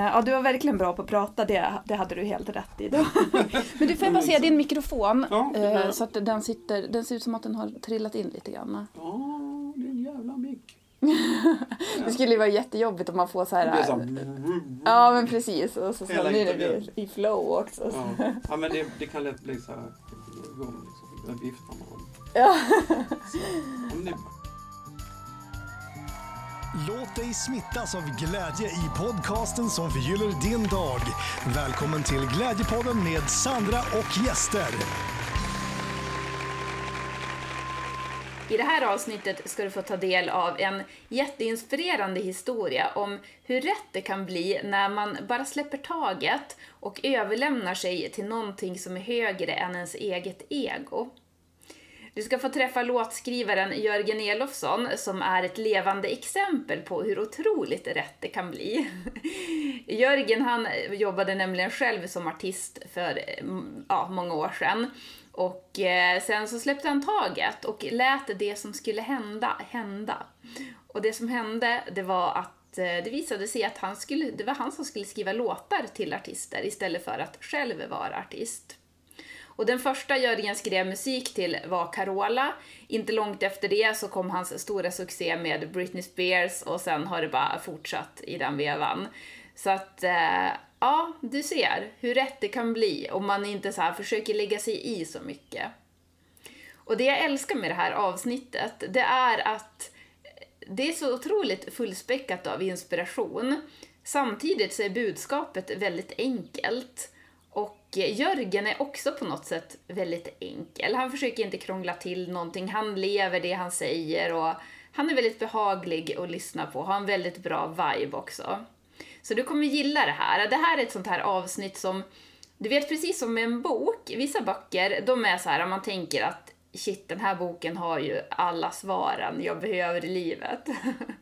Ja, du var verkligen bra på att prata, det, det hade du helt rätt i. Då. Men du får se din mikrofon, Ja, eh, så att den sitter, den ser ut som att den har trillat in lite grann. Ja, det är en jävla mick. Det skulle ju vara jättejobbigt om man får så här... så här- Ja, men precis. Och så blir det intervjun. i flow också. Ja, ja men det, det kan lätt bli så här igång liksom. Där viftar man. Ja. Så, Låt dig smittas av glädje i podcasten som förgyller din dag. Välkommen till Glädjepodden med Sandra och gäster. I det här avsnittet ska du få ta del av en jätteinspirerande historia om hur rätt det kan bli när man bara släpper taget och överlämnar sig till någonting som är högre än ens eget ego. Du ska få träffa låtskrivaren Jörgen Elofsson som är ett levande exempel på hur otroligt rätt det kan bli. Jörgen han jobbade nämligen själv som artist för mm, ja, många år sedan. Och eh, sen så släppte han taget och lät det som skulle hända, hända. Och det som hände, det var att eh, det visade sig att han skulle, det var han som skulle skriva låtar till artister istället för att själv vara artist. Och den första Jörgen skrev musik till var Carola. Inte långt efter det så kom hans stora succé med Britney Spears och sen har det bara fortsatt i den vevan. Så att, eh, ja, du ser hur rätt det kan bli om man inte så här försöker lägga sig i så mycket. Och det jag älskar med det här avsnittet, det är att det är så otroligt fullspäckat av inspiration. Samtidigt så är budskapet väldigt enkelt. Och Jörgen är också på något sätt väldigt enkel. Han försöker inte krångla till någonting, han lever det han säger och han är väldigt behaglig att lyssna på, har en väldigt bra vibe också. Så du kommer gilla det här. Det här är ett sånt här avsnitt som, du vet precis som med en bok, vissa böcker, de är så här, man tänker att shit, den här boken har ju alla svaren jag behöver i livet.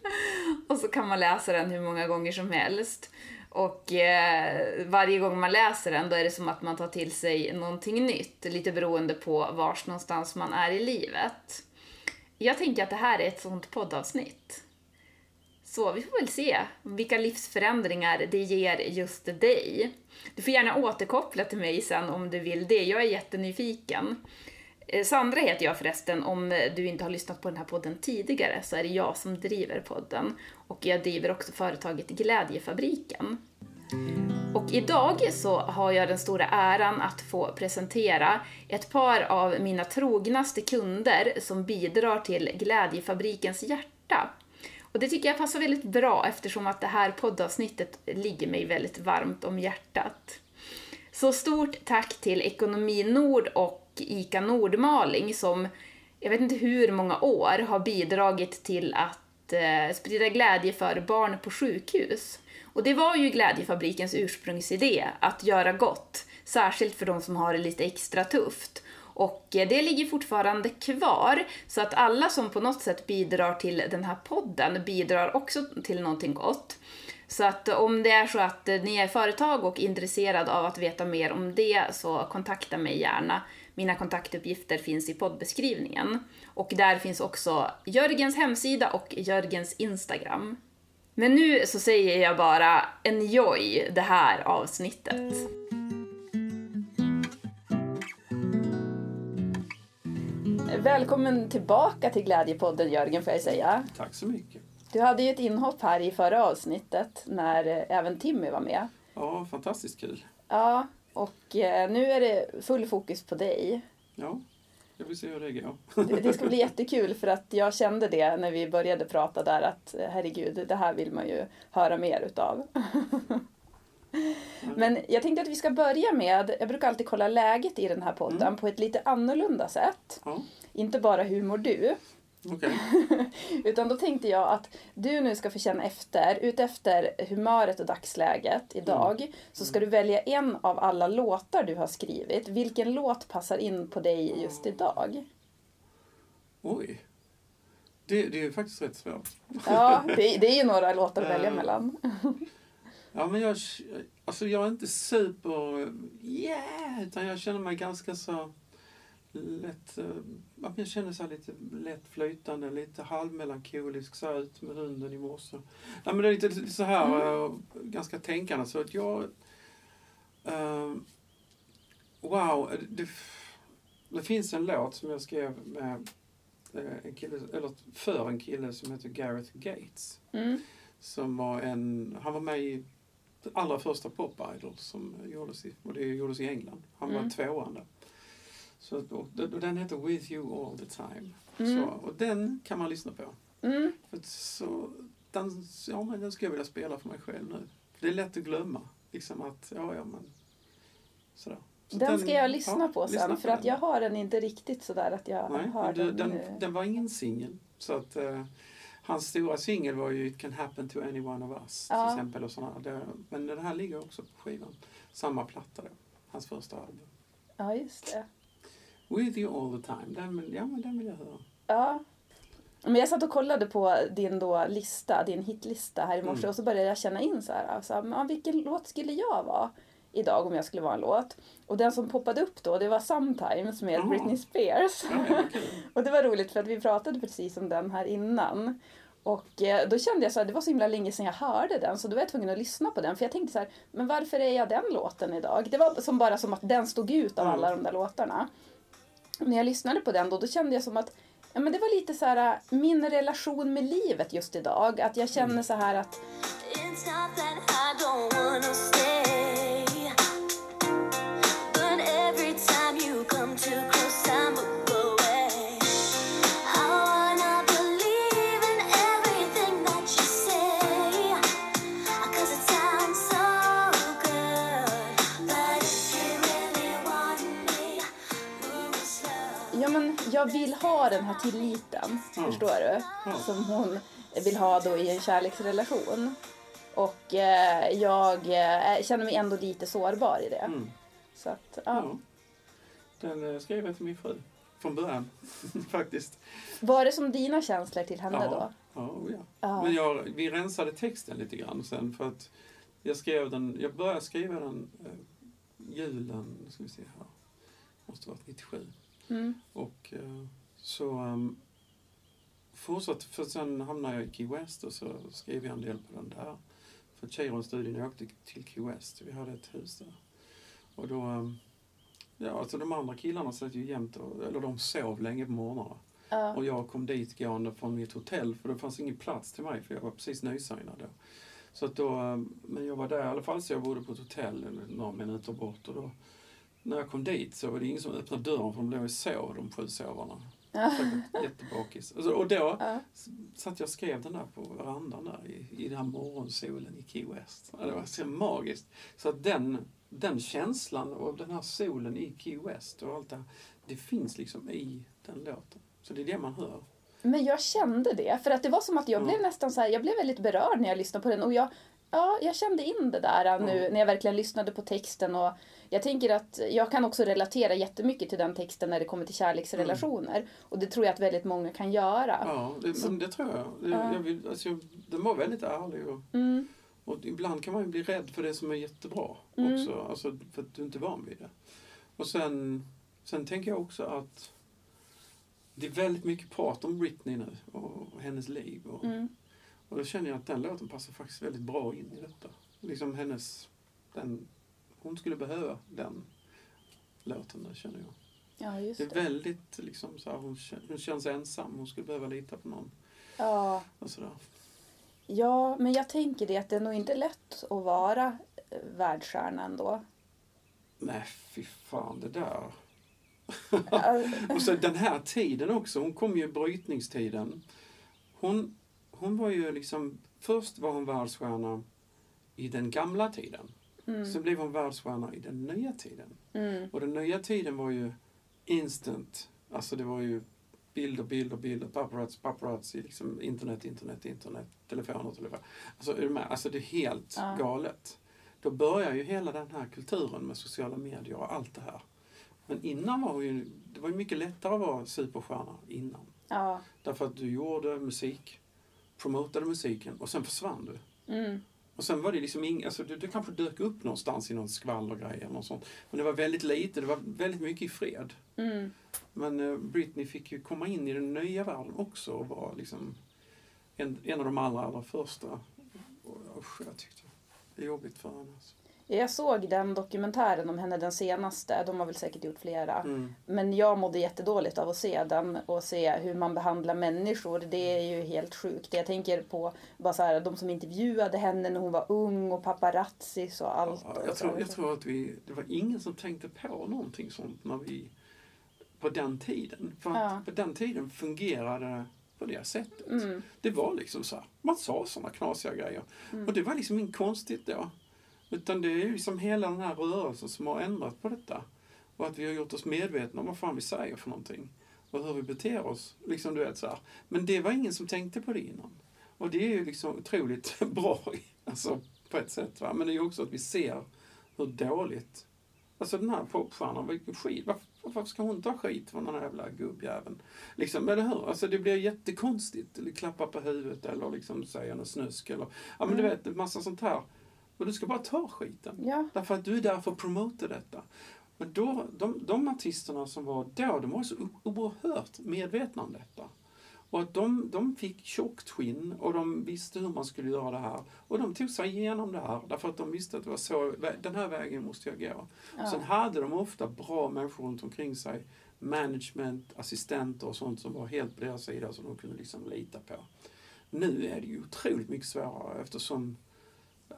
och så kan man läsa den hur många gånger som helst. Och eh, varje gång man läser den då är det som att man tar till sig någonting nytt, lite beroende på vars någonstans man är i livet. Jag tänker att det här är ett sånt poddavsnitt. Så vi får väl se vilka livsförändringar det ger just dig. Du får gärna återkoppla till mig sen om du vill det, jag är jättenyfiken. Eh, Sandra heter jag förresten, om du inte har lyssnat på den här podden tidigare så är det jag som driver podden. Och jag driver också företaget Glädjefabriken. Och idag så har jag den stora äran att få presentera ett par av mina trognaste kunder som bidrar till Glädjefabrikens hjärta. Och det tycker jag passar väldigt bra eftersom att det här poddavsnittet ligger mig väldigt varmt om hjärtat. Så stort tack till Ekonomi Nord och ICA Nordmaling som, jag vet inte hur många år, har bidragit till att eh, sprida glädje för barn på sjukhus. Och det var ju Glädjefabrikens ursprungsidé, att göra gott, särskilt för de som har det lite extra tufft. Och eh, det ligger fortfarande kvar, så att alla som på något sätt bidrar till den här podden bidrar också till någonting gott. Så att eh, om det är så att eh, ni är företag och intresserad av att veta mer om det så kontakta mig gärna. Mina kontaktuppgifter finns i poddbeskrivningen. Och där finns också Jörgens hemsida och Jörgens Instagram. Men nu så säger jag bara enjoy det här avsnittet. Välkommen tillbaka till Glädjepodden Jörgen får jag säga. Tack så mycket. Du hade ju ett inhopp här i förra avsnittet när även Timmy var med. Ja, fantastiskt kul. Ja, och eh, nu är det full fokus på dig. Ja, jag vill se hur det går. Det, det ska bli jättekul för att jag kände det när vi började prata där att eh, herregud, det här vill man ju höra mer utav. Men jag tänkte att vi ska börja med, jag brukar alltid kolla läget i den här podden på ett lite annorlunda sätt. Ja, Inte bara hur mår du, okej. Utan då tänkte jag att du nu ska få känna efter, utefter humöret och dagsläget idag, så ska du välja en av alla låtar du har skrivit. Vilken låt passar in på dig just idag? Oj. Det, det är faktiskt rätt svårt. Ja, det, det är ju några låtar att välja Eh. mellan. Ja, men jag, alltså jag är inte super... Yeah! Utan jag känner mig ganska så lätt, eh, ja, jag så här lite lätt flytande, lite halvmelankolisk så här ut med hunden i morse. Nej, men det är lite, lite så här eh, ganska tänkande så att jag... eh, wow, det, det finns en låt som jag skrev med en kille, eller för en kille som heter Gareth Gates. Mm. Som var en, han var med i den allra första Pop Idol som gjordes i, och det gjordes i England. Han var Mm. tvåan där. Så, och, och den heter With You All The Time. Mm. Så, och den kan man lyssna på. Mm. För så, den, ja, men den skulle jag vilja spela för mig själv nu. För det är lätt att glömma. Liksom att, ja, ja men sådär. Så Den ska jag lyssna ja, på sen lyssna för att den. jag har den inte riktigt sådär att jag Nej, har du, den, den, den var ingen singel. Så att eh, hans stora singel var ju It can happen to any one of us. Ja. Till exempel och såna, det, men den här ligger också på skivan. Samma platta då. Hans första album. Ja, just det. With you all the time. Den, vill- ja, men den vill jag höra. Ja. Men jag satt och kollade på din då lista, din hitlista här i morse Mm. och så började jag känna in så här, alltså, men vilken låt skulle jag vara idag om jag skulle vara en låt? Och den som poppade upp då, det var Sometimes med Jaha. Britney Spears. Ja, kul. Och det var roligt för att vi pratade precis om den här innan. Och eh, då kände jag så här, det var så himla länge sedan jag hörde den så då var jag tvungen att lyssna på den. För jag tänkte så här, men varför är jag den låten idag? Det var som bara som att den stod ut av alla de där låtarna. När jag lyssnade på den då, då kände jag som att ja, men det var lite så här min relation med livet just idag. Att jag känner så här att jag vill ha den här tilliten. Ja. Förstår du? Ja. Som hon vill ha då i en kärleksrelation. Och eh, jag eh, känner mig ändå lite sårbar i det. Mm. Så att, ja. Ja. Den eh, skrev jag till min fru. Från början, faktiskt. Var det som dina känslor till henne Ja. då? Ja, oh ja. Ja. Men jag, vi rensade texten lite grann sen för att jag skrev den, jag började skriva den eh, julen, ska vi se här, måste varit 97. Mm. Och eh, så um, fortsatte, för sen hamnade jag i Key West och så skrev jag en del på den där. För Cheiron-studien jag åkte till Key West, vi hade ett hus där. Och då, um, ja alltså de andra killarna satt ju jämt, och, eller de sov länge på morgnarna. Ja. Och jag kom dit gående från mitt hotell för det fanns ingen plats till mig för jag var precis nysignad då. Så att då, eh, men jag var där i alla fall så jag bodde på ett hotell eller några minuter bort och då när jag kom dit så var det ingen som öppnade dörren för de låg och sov de sju sovarna. Ja. Jättebakis. Och så- Och då Ja. satt jag och skrev den där på verandan där i, i den här morgonsolen i Key West. Det var så magiskt. Så att den, den känslan och den här solen i Key West och allt det här, det finns liksom i den låten. Så det är det man hör. Men jag kände det. För att det var som att jag Ja. blev nästan så här, jag blev väldigt berörd när jag lyssnade på den. Och jag, ja, jag kände in det där nu när jag verkligen lyssnade på texten. Och jag tänker att jag kan också relatera jättemycket till den texten när det kommer till kärleksrelationer. Och det tror jag att väldigt många kan göra. Ja, det, Så- det tror jag. Det, Ja. jag vill, alltså, den var väldigt ärlig och, Mm, och ibland kan man ju bli rädd för det som är jättebra Mm. också. Alltså, för att du inte är van vid det. Och sen, sen tänker jag också att det är väldigt mycket prat om Britney nu och hennes liv. Och, mm, och då känner jag att den låten passar faktiskt väldigt bra in i detta. Liksom hennes, den, hon skulle behöva den låten där känner jag. ja, just Det är det. väldigt liksom så här, hon, hon känns ensam, hon skulle behöva lita på någon. Ja, Och sådär. ja, men jag tänker det att det är nog inte lätt att vara eh, världsstjärna ändå. Nej, fy fan det där. Och så den här tiden också, hon kom ju i brytningstiden. Hon, hon var ju liksom, först var hon världsstjärna i den gamla tiden. Mm, Sen blev hon världsstjärna i den nya tiden. mm, Och den nya tiden var ju instant. Alltså det var ju bilder, bilder, bilder, paparazzi, paparazzi, liksom internet, internet, internet, telefoner, telefoner. Alltså är du med? Alltså det är helt Ja. galet. Då börjar ju hela den här kulturen med sociala medier och allt det här. Men innan var ju, det var ju mycket lättare att vara superstjärna innan. ja, Därför att du gjorde musik, promotade musiken och sen försvann du. mm, Och sen var det liksom ing, alltså det, det kanske dök upp någonstans i någon skvallergrej eller något sånt. Men det var väldigt lite, det var väldigt mycket i fred. Mm. Men eh, Britney fick ju komma in i den nya världen också och var liksom en, en av de allra, allra första. Och, usch, jag tyckte det är jobbigt för henne. Alltså. Jag såg den dokumentären om henne, den senaste. De har väl säkert gjort flera. Mm. Men jag mådde jättedåligt av att se den och se hur man behandlar människor. Det är ju helt sjukt. Jag tänker på bara så här, de som intervjuade henne när hon var ung och paparazzis och allt. Ja, och jag, så. tror, jag tror att vi, det var ingen som tänkte på någonting sånt när vi, på den tiden. För Ja. på den tiden fungerade på det sättet. Mm. Det var liksom så här, man sa sådana knasiga grejer. Mm. Och det var liksom inget konstigt då. Utan det är ju liksom hela den här rörelsen som har ändrat på detta. Och att vi har gjort oss medvetna om vad fan vi säger för någonting. Och hur vi beter oss. Liksom du vet så här. Men det var ingen som tänkte på det innan. Och det är ju liksom otroligt bra, alltså på ett sätt. Va? Men det är ju också att vi ser hur dåligt Alltså den här popstjärnan, vilken skit. Varför, varför ska hon ta skit från den här jävla gubbjäveln? Liksom, eller hur? Alltså det blir jättekonstigt. Eller klappa på huvudet eller liksom säga något snusk eller... Ja men du vet, en massa sånt här. Och du ska bara ta skiten. Ja. Därför att du är där för att promota detta. Men då, de, de artisterna som var då, de var så oerhört medvetna om detta. Och att de, de fick tjockt skinn och de visste hur man skulle göra det här. Och de tog sig igenom det här därför att de visste att det var så, den här vägen måste jag gå. Ja. Sen hade de ofta bra människor runt omkring sig. Management, assistenter och sånt som var helt på deras sida som de kunde liksom lita på. Nu är det ju otroligt mycket svårare eftersom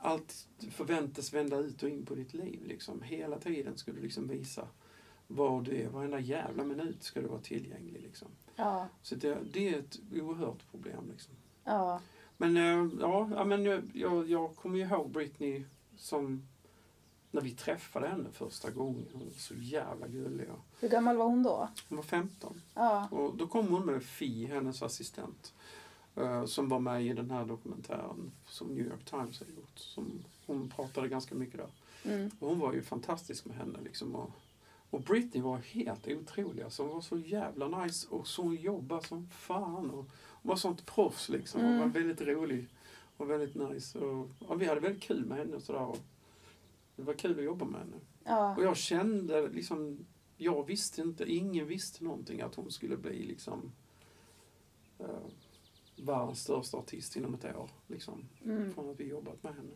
allt förväntas vända ut och in på ditt liv. Liksom. Hela tiden ska du liksom visa var du är. Varenda jävla minut ska du vara tillgänglig. Liksom. Ja. Så det, det är ett oerhört problem. Liksom. Ja. Men eh, ja, ja men jag, jag, kommer ihåg Britney som när vi träffade henne första gången. Hon var så jävla gullig. Hur gammal var hon då? Hon var 15. Ja. Och då kom hon med Fi, hennes assistent. Eh, som var med i den här dokumentären som New York Times har gjort. Som hon pratade ganska mycket där. Mm. Och hon var ju fantastisk med henne. Liksom, och, och Britney var helt otrolig. Alltså, hon var så jävla nice och så hon jobbade som fan. Och hon var sånt proffs liksom. Och Mm. var väldigt rolig och väldigt nice. Och, ja, vi hade väldigt kul med henne och sådär. Och det var kul att jobba med henne. Ja. Och jag kände liksom, jag visste inte, ingen visste någonting att hon skulle bli liksom eh, världens största artist inom ett år. Liksom, Mm. från att vi jobbat med henne.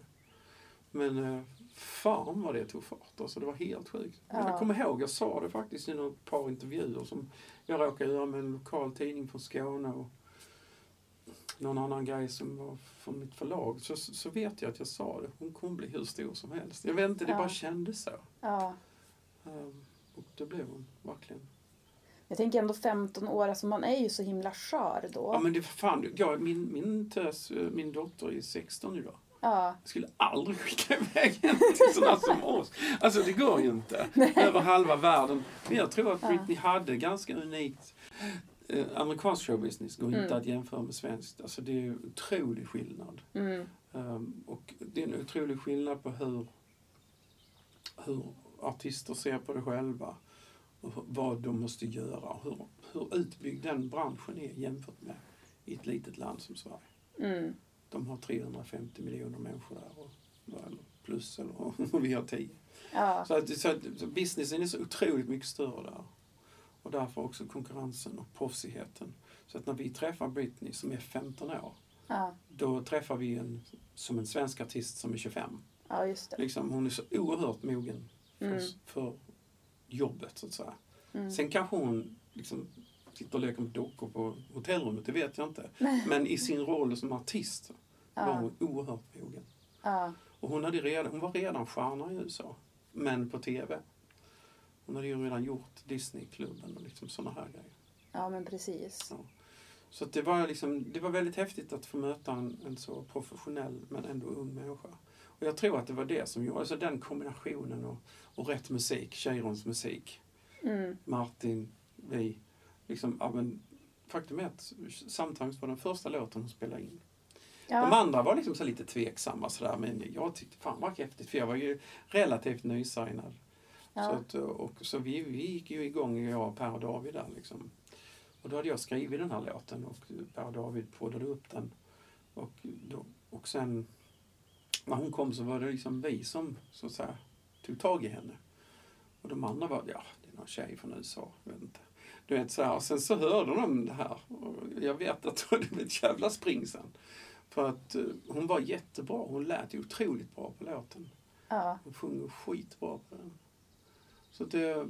Men eh, fan vad det tog fart. Alltså, det var helt sjukt. Ja. Jag kommer ihåg, jag sa det faktiskt i ett par intervjuer som jag råkade göra med en lokal tidning från Skåne och någon annan grej som var från mitt förlag. Så, så vet jag att jag sa det. Hon kommer bli hur stor som helst. Jag vet inte, det Ja. bara kändes så. ja. Ehm, och det blev hon, verkligen. Jag tänker ändå 15 år, alltså man är ju så himla skör då. Ja men det fan, jag, min, min tös, min dotter är 16 idag. Ja. Jag skulle aldrig skicka iväg henne till sådana som oss. Alltså det går ju inte. Över halva världen. Men jag tror att Ja. Britney hade ganska unikt eh, amerikansk showbusiness går inte Mm. att jämföra med svenskt. Alltså det är ju otrolig skillnad. Mm. Ehm, och det är en otrolig skillnad på hur, hur artister ser på det själva. Vad de måste göra. och Hur, hur utbyggd den branschen är jämfört med i ett litet land som Sverige. Mm. De har 350 miljoner människor där. Och, eller plus, eller och vi har 10. Ja. Så, att, så, att, så businessen är så otroligt mycket större där. Och därför också konkurrensen och proffsigheten. Så att när vi träffar Britney som är 15 år, Ja. då träffar vi en som en svensk artist som är 25. ja, just det. Liksom, hon är så oerhört mogen för, Mm. för jobbet så att säga. Mm. Sen kanske hon liksom sitter och leker med dockor på hotellrummet, det vet jag inte. Men i sin roll som artist var Ja. hon oerhört mogen. Ja. Och hon, hade redan, hon var redan stjärna i USA, men på TV. Hon hade ju redan gjort Disneyklubben och liksom sådana här grejer. ja, men precis. Så att det, var liksom, det var väldigt häftigt att få möta en, en så professionell men ändå ung människa. Och jag tror att det var det som gjorde, alltså den kombinationen och, och rätt musik, Cheirons musik, Mm. Martin, vi. Liksom, ja, men, faktum är att Sometimes var den första låten hon spelade in. De Ja. andra var liksom så lite tveksamma sådär, men jag tyckte fan vad häftigt för jag var ju relativt nysignad. Så, Ja. att, och, så vi, vi gick ju igång, jag och Per och David där liksom. Och då hade jag skrivit den här låten och Per och David poddade upp den. Och, då, och sen när hon kom så var det liksom vi som så att säga, tog tag i henne. Och de andra var, ja, det är någon tjej från USA, jag vet inte. Du vet så här, och sen så hörde de det här. Och jag vet att det blev ett jävla spring sen. För att eh, hon var jättebra, hon lät ju otroligt bra på låten. Ja. Hon sjunger skitbra på den. Så det,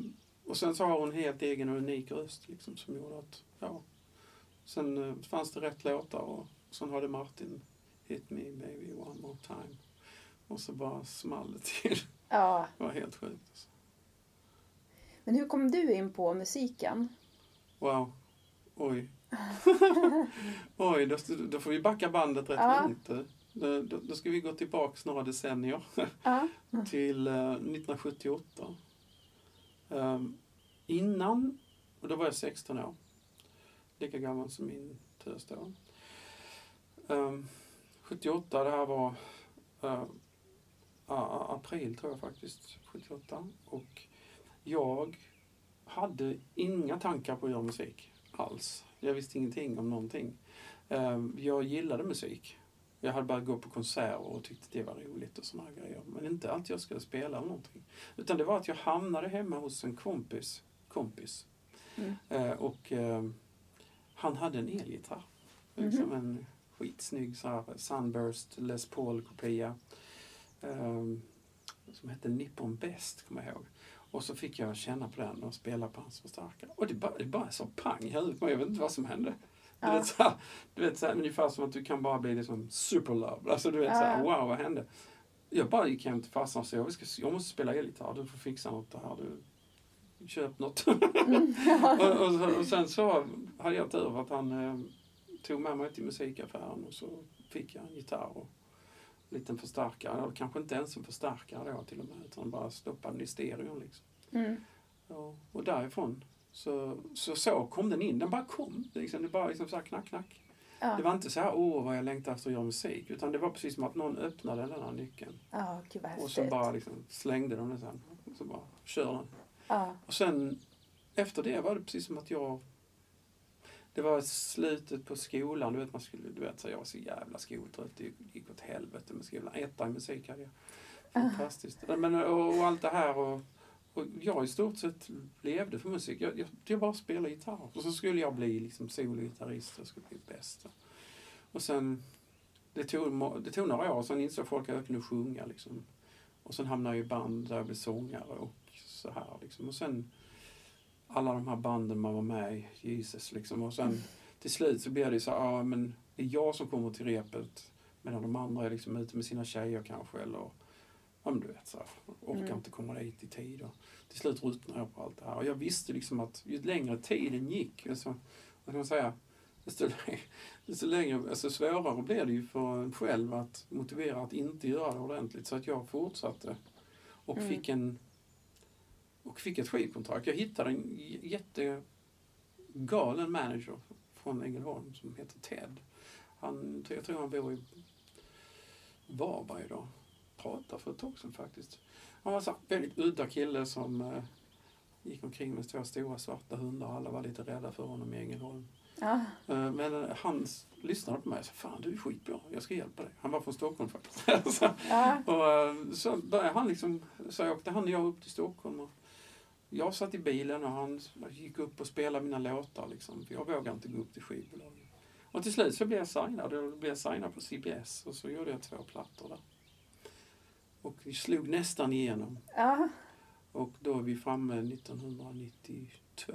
och sen så har hon helt egen och unik röst liksom som gjorde att, ja. Sen eh, fanns det rätt låtar och sen hade Martin Hit me baby one more time. Och så bara small det till. ja. Det var helt sjukt. Alltså. Men hur kom du in på musiken? Wow. Oj. Oj, då, då får vi backa bandet rätt Ja. långt. Då, då, då ska vi gå tillbaks några decennier. Ja. till eh, 1978. Ehm, innan, och då var jag 16 år, lika gammal som min tös då. Ehm, 78, det här var a- april tror jag faktiskt, 78. Och jag hade inga tankar på att göra musik alls. Jag visste ingenting om någonting. Ehm, jag gillade musik. Jag hade bara gått på konserter och tyckte det var roligt och såna här grejer. Men inte att jag skulle spela eller någonting. Utan det var att jag hamnade hemma hos en kompis. kompis. Mm. Eh, och han hade en elgitarr. Liksom en skitsnygg så här Sunburst Les Paul-kopia. Eh, som hette Nippon Best, kommer jag ihåg. Och så fick jag känna på den och spela på hans förstärkare. Och det bara, det bara så pang i huvudet. Jag vet inte vad som hände. Du Ja. vet, så här, du vet så här, ungefär som att du kan bara bli liksom superlove. Alltså du vet så här, Ja. wow vad hände? Jag bara gick hem till farsan och sa jag, ska, jag måste spela elgitarr, du får fixa något här. Du, köp något. och, och, så- och sen så hade jag tur att han eh, tog med mig till musikaffären och så fick jag en gitarr och en liten förstärkare. Eller kanske inte ens en förstärkare då till och med utan bara stoppade den i stereon liksom. Mm. Ja, och därifrån så, så, så kom den in. Den bara kom. Liksom, det bara liksom så här knack, knack. Ja. Det var inte så här, åh vad jag längtar efter att göra musik. Utan det var precis som att någon öppnade den här nyckeln. Gud vad Och så bara liksom slängde de den sen. Och så bara kör den. Ja. Och sen efter det var det precis som att jag... Det var slutet på skolan. Du vet, man skulle, du vet så jag var så jävla skoltrött. Det gick åt helvete med skolan. Etta i musik hade jag. Fantastiskt. Men, och, och allt det här. Och, och jag i stort sett levde för musik. Jag, jag, jag bara spelade gitarr. Och så skulle jag bli liksom sologitarrist. Jag skulle bli bäst. Och sen, det tog, det tog några år. Sen insåg folk att jag kunde sjunga. Liksom. Och sen hamnade jag i band där jag blev sångare och så här. Liksom. Och sen alla de här banden man var med i, Jesus liksom. Och sen till slut så blev det så ja men det är jag som kommer till repet medan de andra är liksom ute med sina tjejer kanske eller ja men du vet så här, orkar Mm. inte komma dit i tid. Och till slut ruttnade jag på allt det här. Och jag visste liksom att ju längre tiden gick, alltså, vad ska man säga, desto, desto längre, alltså svårare blev det ju för en själv att motivera att inte göra det ordentligt. Så att jag fortsatte och Mm. fick en och fick ett skivkontrakt. Jag hittade en jättegalen manager från Ängelholm som heter Ted. Han, jag tror han bor i Varberg idag. Pratade för ett tag sedan faktiskt. Han var här väldigt udda kille som eh, gick omkring med två stora svarta hundar. Alla var lite rädda för honom i Ängelholm. Ja. Eh, Men eh, han lyssnade på mig och sa Fan du är skitbra, jag ska hjälpa dig. Han var från Stockholm faktiskt. så, Ja. och eh, så började han liksom, så åkte han och jag upp till Stockholm. Och jag satt i bilen och han gick upp och spelade mina låtar liksom. För jag vågade inte gå upp till skivbolaget. Och till slut så blev jag signad. Och då blev jag signad på CBS. Och så gjorde jag två plattor där. Och vi slog nästan igenom. Ja. Och då är vi framme 1992.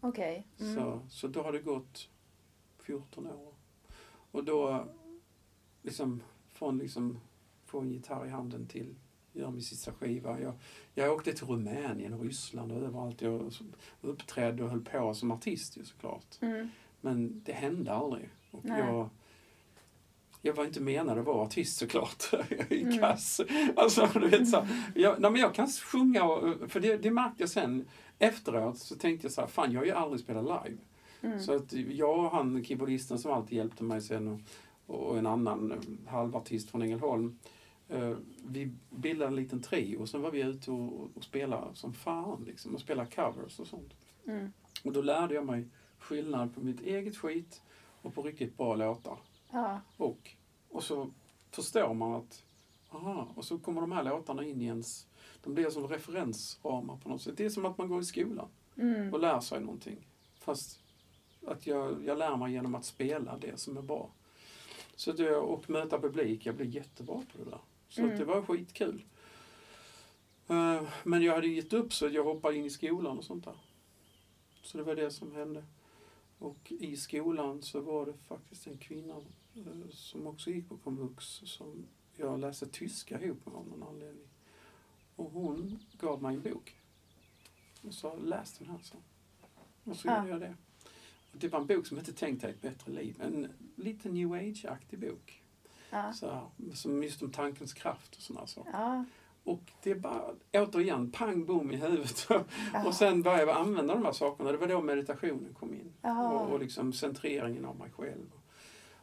Okej. Mm. Så, så då har det gått 14 år. Och då, liksom, från liksom få en gitarr i handen till göra min sista skiva. Jag, jag åkte till Rumänien och Ryssland och överallt. Jag uppträdde och höll på som artist ju såklart. Mm. Men det hände aldrig. Och Nej. jag, jag var inte menad att vara artist såklart. Jag är Mm. kass. Alltså, du vet, så, jag, nej, men jag kan sjunga, och, för det, det märkte jag sen efteråt. Så tänkte jag så här, fan jag har ju aldrig spelat live. Mm. Så att jag och han keyboardisten som alltid hjälpte mig sen och, och en annan eh, halvartist från Ängelholm. Eh, vi bildade en liten trio och sen var vi ute och, och spelade som fan liksom, och spelade covers och sånt. Mm. Och då lärde jag mig skillnad på mitt eget skit och på riktigt bra låtar. Ja. Och, och så förstår man att aha, och så kommer de här låtarna in i ens, de blir som referensramar på något sätt. Det är som att man går i skolan Mm. och lär sig någonting. Fast att jag, jag lär mig genom att spela det som är bra. Så det, och möta publik, jag blev jättebra på det där. Så Mm. det var skitkul. Eh, Men jag hade gett upp så jag hoppade in i skolan och sånt där. Så det var det som hände. Och i skolan så var det faktiskt en kvinna eh, som också gick på komvux som jag läste tyska ihop med av någon anledning. Och hon gav mig en bok. Och sa läs den här så. Och så Ja. gjorde jag det. Och det var en bok som hette Tänk dig ett bättre liv. En lite new age-aktig bok. Ja. Så här, som just om tankens kraft och sådana saker. Ja. Och det är bara, återigen, pang bom i huvudet. Ja. och sen började jag använda de här sakerna. Det var då meditationen kom in. Och, och liksom centreringen av mig själv.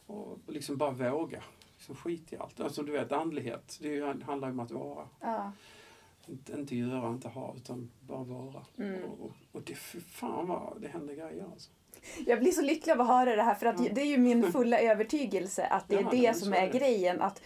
Och, och liksom bara våga. Liksom skit i allt. Alltså du vet, andlighet. Det handlar ju om att vara. Inte, inte göra, inte ha, utan bara vara. Mm. Och, och, och det, fy fan vad det händer grejer alltså. Jag blir så lycklig av att höra det här för att Ja. det är ju min fulla övertygelse att det är Ja, det men som så är är det. grejen. Att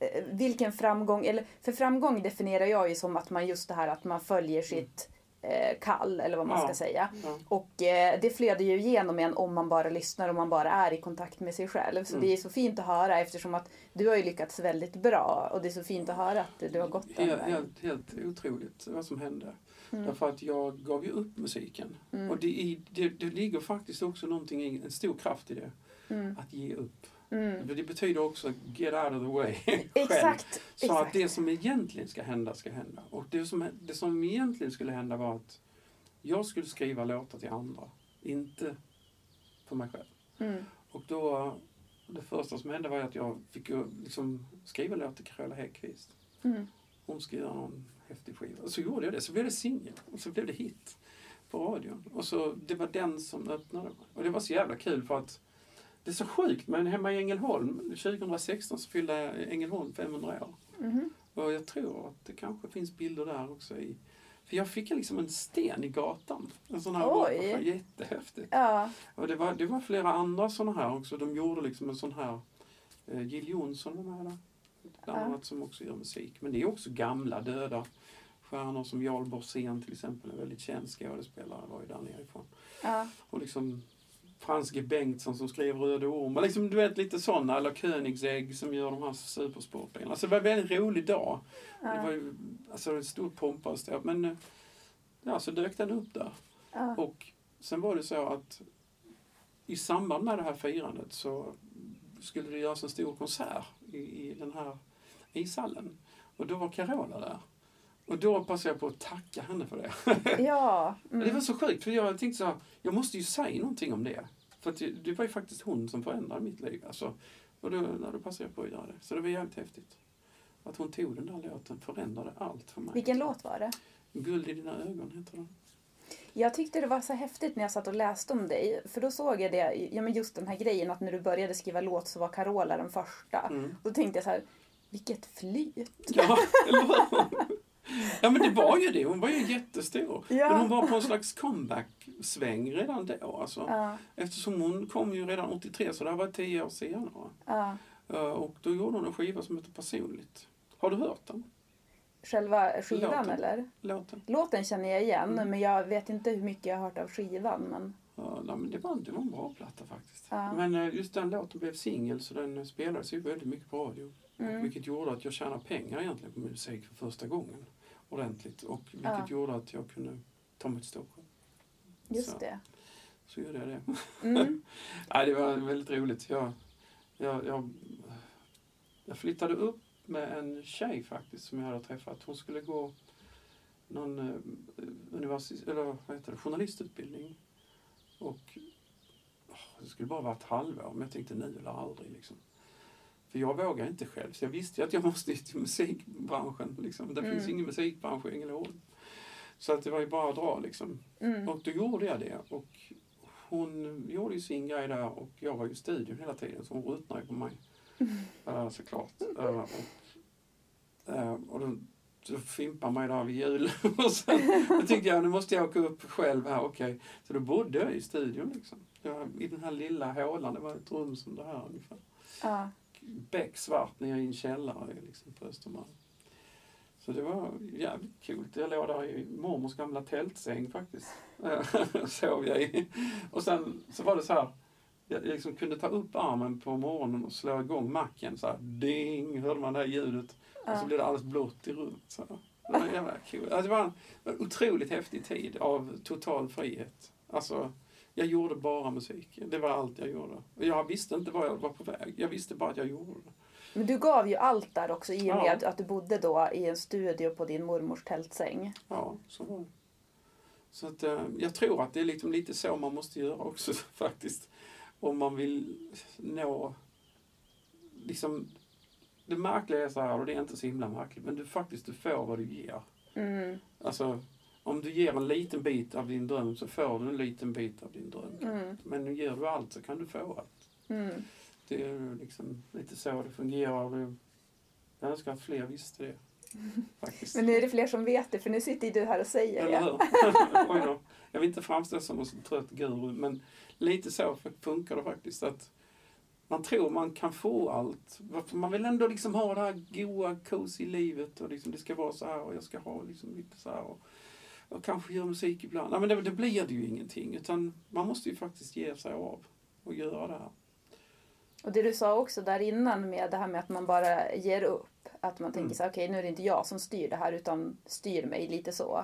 eh, vilken framgång, eller för framgång definierar jag ju som att man just det här att man följer sitt eh, kall eller vad man Ja. ska säga. Ja. Och eh, det flödar ju igenom en om man bara lyssnar och man bara är i kontakt med sig själv. Så Mm. det är så fint att höra eftersom att du har ju lyckats väldigt bra och det är så fint att höra att du har gått den Helt, helt, helt otroligt vad som hände. Mm. Därför att jag gav ju upp musiken. Mm. Och det, det, det ligger faktiskt också någonting, i, en stor kraft i det. Mm. Att ge upp. Mm. Det betyder också get out of the way. själv. Exakt. Så exakt. att det som egentligen ska hända, ska hända. Och det som, det som egentligen skulle hända var att jag skulle skriva låtar till andra. Inte för mig själv. Mm. Och då, det första som hände var att jag fick liksom skriva låt till Carola Häggkvist. Mm. Hon ska göra någon häftig skiva. Och så gjorde jag det. Så blev det singel. Och så blev det hit på radion. Och så, det var den som öppnade. Och det var så jävla kul för att det är så sjukt, men hemma i Ängelholm 2016 så fyllde Ängelholm 500 år. Mhm. Och jag tror att det kanske finns bilder där också i... För jag fick liksom en sten i gatan. En sån här Oj. rockskär. Jättehäftigt. Ja. Och det var, det var flera andra såna här också. De gjorde liksom en sån här... Eh, Jill Johnson var med där. Bland Ja. annat som också gör musik. Men det är också gamla döda stjärnor som Jarl Borssén till exempel. En väldigt känd skådespelare var ju där nerifrån. Ja. Och liksom Frans G Bengtsson som skrev Röde Orm. Och Liksom, du vet lite sådana. Eller Koenigsegg som gör de här supersportbilarna. Så det var en väldigt rolig dag. Det var Ja. ju alltså, en stor pompa och ståt. Men eh, ja, så dök den upp där. Ja. Och sen var det så att i samband med det här firandet så skulle det göras en stor konsert i, i den här ishallen. Och då var Carola där. Och då passade jag på att tacka henne för det. Ja. Det var Mm. så sjukt, för jag tänkte så här, jag måste ju säga någonting om det. För det, det var ju faktiskt hon som förändrade mitt liv. Alltså, och då, då passade jag på att göra det. Så det var jävligt häftigt. Att hon tog den där låten förändrade allt för mig. Vilken låt var det? Guld i dina ögon heter den. Jag tyckte det var så häftigt när jag satt och läste om dig. För då såg jag det, ja men just den här grejen att när du började skriva låt så var Carola den första. Mm. Då tänkte jag så här, vilket flyt. Ja? Ja men det var ju det, hon var ju jättestor. Ja. Men hon var på en slags comeback-sväng redan då. Alltså. Ja, Eftersom hon kom ju redan 83, så det här var tio år senare. ja. Eh, Och då gjorde hon en skiva som heter Personligt. Har du hört den? Själva skivan Låten. eller? Låten? Låten känner jag igen Mm. men jag vet inte hur mycket jag har hört av skivan. Men... Ja, nej, men det, var, det var en bra platta faktiskt. Ja. Men eh, just den låten blev singel så den spelades ju väldigt mycket på radio. Mm. Vilket gjorde att jag tjänade pengar egentligen på musik för första gången. Ordentligt. Och vilket Ja. gjorde att jag kunde ta mig till Stockholm. Just Så. det. Så gjorde jag det. Mm. Nej, det var väldigt roligt. Jag, jag, jag, jag flyttade upp med en tjej faktiskt som jag hade träffat. Hon skulle gå någon eh, universitet, eller vad heter det, journalistutbildning. Och det skulle bara vara ett halvår, men jag tänkte nu eller aldrig. Liksom. För jag vågar inte själv, så jag visste att jag måste till musikbranschen. Liksom. Det Mm. finns ingen musikbransch i Ängelholm. Så att det var ju bara att dra liksom. Mm. Och då gjorde jag det. Och hon gjorde ju sin grej där och jag var ju i studion hela tiden så hon ruttnade på mig. Uh, såklart. Uh, och, uh, och då, så fimpade mig där vid jul. och sen då tänkte jag nu måste jag åka upp själv här, okej. Så då bodde jag i studion liksom. Jag, I den här lilla hålan, det var ett rum som det här ungefär. Ja. Becksvart nere i en källare liksom, på Östermalm. Så det var jävligt kul. Jag låg där i mormors gamla tältsäng faktiskt. Sov jag i. Och sen så var det så här. Jag liksom kunde ta upp armen på morgonen och slå igång macken. Så här, ding, hörde man det här ljudet. Och så blev det alldeles blått i rummet. Så här. Det var jävla kul. Alltså, det var en, en otroligt häftig tid av total frihet. Alltså, jag gjorde bara musik. Det var allt jag gjorde. Jag visste inte var jag var på väg. Jag visste bara att jag gjorde det. Men du gav ju allt där också i och med Ja. att du bodde då i en studio på din mormors tältsäng. Ja, så var det. Så att, eh, jag tror att det är liksom lite så man måste göra också faktiskt. Om man vill nå... Liksom, det märkliga är så här, och det är inte så himla märkligt, men du faktiskt du får vad du ger. Mm. Alltså, om du ger en liten bit av din dröm så får du en liten bit av din dröm. Mm. Men ger du allt så kan du få allt. Mm. Det är liksom lite så det fungerar. Jag önskar att fler visste det. Faktiskt. Men nu är det fler som vet det för nu sitter du här och säger Eller det. hur? Jag vill inte framstå som en trött guru, men lite så funkar det faktiskt. att Man tror man kan få allt. Man vill ändå liksom ha det här goa, cozy livet och liksom det ska vara så här och jag ska ha liksom lite så här. Och, och kanske göra musik ibland. Nej, men det, det blir det ju ingenting. Utan man måste ju faktiskt ge sig av och göra det här. Och det du sa också där innan med det här med att man bara ger upp. Att man tänker Mm. så okej nu är det inte jag som styr det här utan styr mig lite så.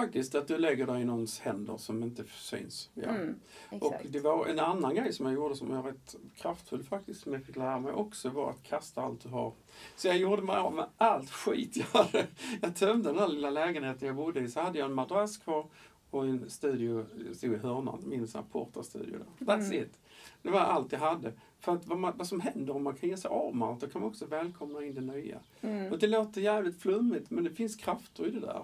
Faktiskt att du lägger dig i någons händer som inte syns. Ja. Mm, Och det var en annan grej som jag gjorde som jag var rätt kraftfull faktiskt, som jag fick lära mig också, var att kasta allt du har. Så jag gjorde mig av med allt skit jag hade. Jag tömde den här lilla lägenheten jag bodde i, så hade jag en madrass kvar och en studio, stod i hörnan, min portastudio där. That's Mm. it. Det var allt jag hade. För att vad, man, vad som händer om man kan ge sig av med allt, då kan man också välkomna in det nya. Mm. Och det låter jävligt flummigt, men det finns krafter i det där.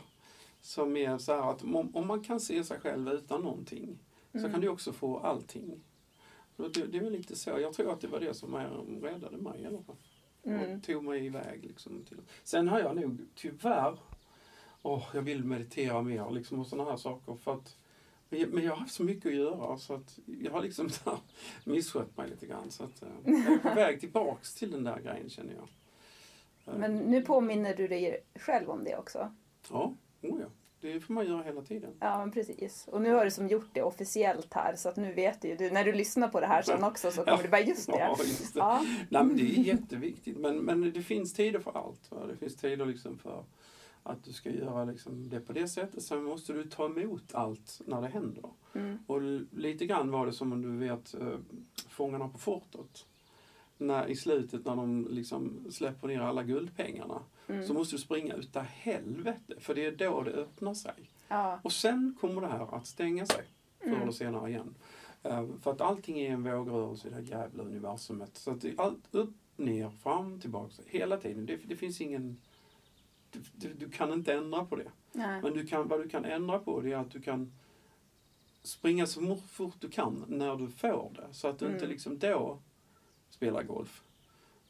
Som är så här att om, om man kan se sig själv utan någonting, så Mm. kan du också få allting. Så det, det är väl lite så. Jag tror att det var det som räddade mig i alla fall. Mm. Och tog mig iväg. Liksom, till. Sen har jag nog tyvärr, åh, jag vill meditera mer liksom, och sådana här saker. För att, men jag- har haft så mycket att göra så att jag har liksom så här, misskött mig lite grann. Så att, eh, jag är på väg tillbaks till den där grejen känner jag. Men nu påminner du dig själv om det också. Ja, oh ja. Det får man göra hela tiden. Ja, men precis. Och nu har du som gjort det officiellt här så att nu vet ju du, när du lyssnar på det här sen också så kommer Ja. du bara just det. Ja, just det. Ja. Nej, men det är jätteviktigt. Men, men det finns tider för allt. Va? Det finns tider liksom för att du ska göra liksom det på det sättet. Sen måste du ta emot allt när det händer. Mm. Och lite grann var det som om du vet äh, Fångarna på fortet. När, I slutet när de liksom släpper ner alla guldpengarna. Mm. Så måste du springa utav helvete. För det är då det öppnar sig. Ja. Och sen kommer det här att stänga sig förr Mm. eller senare igen. Eh, för att allting är en vågrörelse i det här jävla universumet. Så att allt upp, ner, fram, tillbaka. Hela tiden. Det, det finns ingen... Du, du, du kan inte ändra på det. Nej. Men du kan, vad du kan ändra på det är att du kan springa så fort du kan när du får det. Så att du inte Mm. liksom då spelar golf.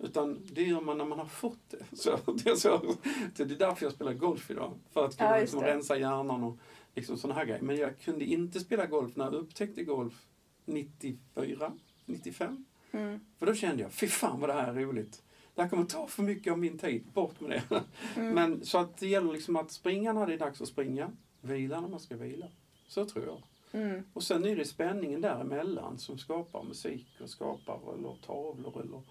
Utan det gör man när man har fått det. Så det, är så, det är därför jag spelar golf idag. För att kunna Ja, liksom rensa hjärnan och liksom sådana här grejer. Men jag kunde inte spela golf när jag upptäckte golf 94, 95. Mm. För då kände jag, fy fan vad det här är roligt. Det här kommer ta för mycket av min tid, bort med det. Mm. Men så att det gäller liksom att springa när det är dags att springa, vila när man ska vila. Så tror jag. Mm. Och sen är det spänningen däremellan som skapar musik och skapar eller tavlor eller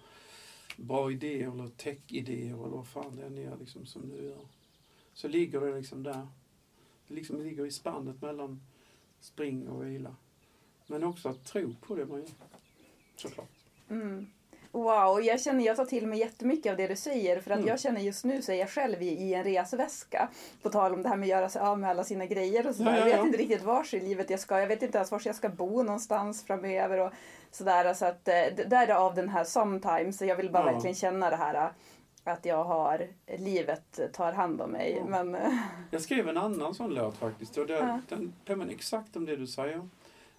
bra idéer eller tech-idéer eller vad fan det än är liksom som du gör. Så ligger det liksom där. Det liksom ligger i spannet mellan spring och vila. Men också att tro på det man gör. Såklart. Mm. Wow, jag känner jag tar till mig jättemycket av det du säger för att Mm. jag känner just nu så är jag själv i, i en resväska. På tal om det här med att göra sig av med alla sina grejer och sådär. Ja, ja, Jag vet ja. inte riktigt vars i livet jag ska. Jag vet inte ens var jag ska bo någonstans framöver och sådär. Så att eh, därav den här sometimes. Så Jag vill bara Ja. verkligen känna det här att jag har, livet tar hand om mig. Ja. Men eh, Jag skrev en annan sån låt faktiskt. Och det, Ja. Den påminner exakt om det du säger.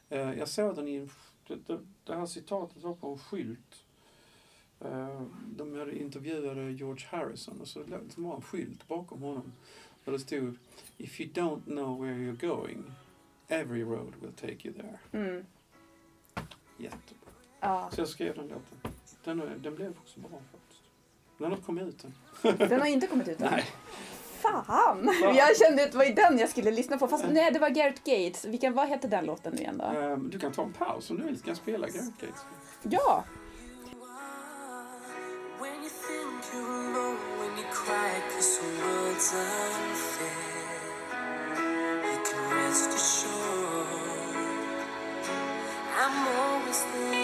Eh, jag såg den i det, det, det här citatet var på en skylt. Eh, de intervjuade George Harrison och så var en skylt bakom honom. Och det stod If you don't know where you're going Every road will take you there. mm, Jättebra. ja. Så jag skrev den låten. Den, den blev också bra faktiskt. Den har kommit ut än. Den har inte kommit ut än. Nej. Fan! Jag kände att det var den jag skulle lyssna på. Fast nej, det var Gareth Gates. Vilken, vad hette den låten nu igen då? Ehm, Du kan ta en paus om du vill. Ska jag spela Gareth Gates? Ja! Unfair, you can rest assured I'm always there.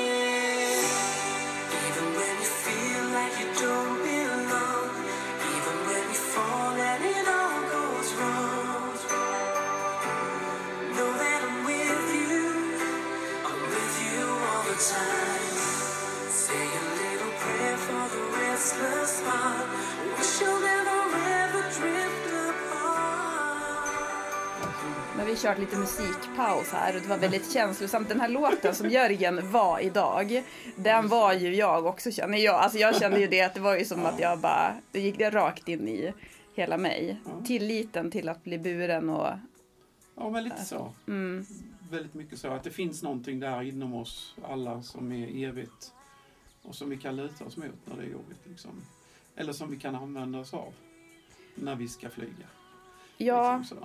Kört lite musikpaus här och det var väldigt känslosamt. Den här låten som Jörgen var idag, den var ju jag också känner jag. Alltså jag kände ju det att det var ju som att jag bara, det gick det rakt in i hela mig. Tilliten till att bli buren och Ja, men lite så. mm, Väldigt mycket så. Att det finns någonting där inom oss alla som är evigt och som vi kan luta oss mot när det är jobbigt. Liksom. Eller som vi kan använda oss av när vi ska flyga. ja. Liksom.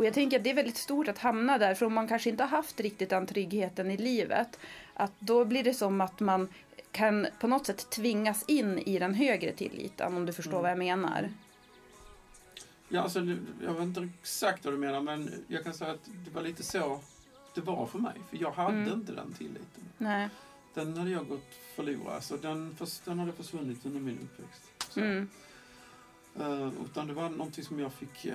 Och jag tänker att det är väldigt stort att hamna där, för om man kanske inte har haft riktigt den tryggheten i livet, att då blir det som att man kan på något sätt tvingas in i den högre tilliten, om du förstår Mm. vad jag menar. Ja, alltså, jag vet inte exakt vad du menar, men jag kan säga att det var lite så det var för mig. För jag hade Mm. inte den tilliten. Nej. Den hade jag gått förlorad. Alltså, den, den hade försvunnit under min uppväxt. Så. Mm. Eh, utan det var någonting som jag fick uh,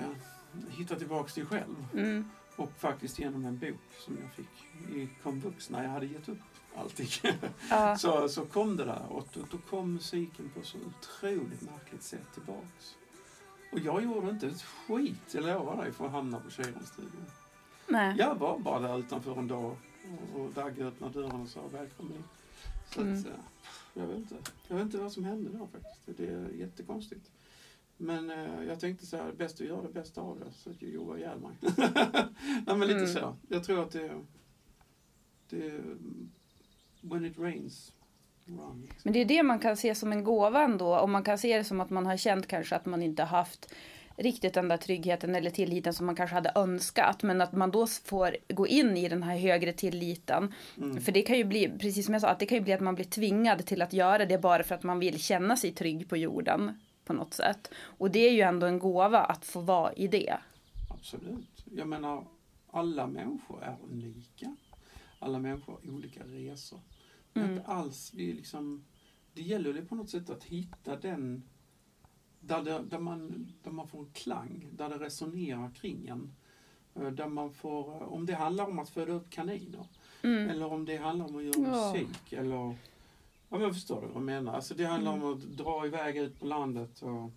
hitta tillbaks till själv. Mm. Och faktiskt genom en bok som jag fick i komvux när jag hade gett upp allting. Ja. så, så kom det där och då, då kom musiken på så otroligt märkligt sätt tillbaks. Och jag gjorde inte ett skit, jag lovar dig, för att hamna på Kironstudion. Nej. Jag var bara där utanför en dag och, och Dagge öppnade dörren och sa välkommen in. Så Mm. att, jag, vet inte, jag vet inte vad som hände då faktiskt. Det är jättekonstigt. Men eh, jag tänkte så här, bäst att göra det bästa av det, så att jag jobbar ihjäl mig. Nej, men lite Mm. så. Jag tror att det, det when it rains, run. Liksom. Men det är det man kan se som en gåva ändå. Och man kan se det som att man har känt kanske att man inte haft riktigt den där tryggheten eller tilliten som man kanske hade önskat. Men att man då får gå in i den här högre tilliten. Mm. För det kan ju bli, precis som jag sa, att det kan ju bli att man blir tvingad till att göra det bara för att man vill känna sig trygg på jorden på något sätt. Och det är ju ändå en gåva att få vara i det. Absolut. Jag menar, alla människor är unika. Alla människor har olika resor. Mm. inte alls, vi liksom, det gäller ju på något sätt att hitta den där, det, där, man, där man får en klang, där det resonerar kring en. Eh, Där man får, eh, om det handlar om att föda upp kaniner, Mm. eller om det handlar om att göra musik, eller Ja men förstår du vad jag menar? Alltså det handlar Mm. om att dra iväg ut på landet och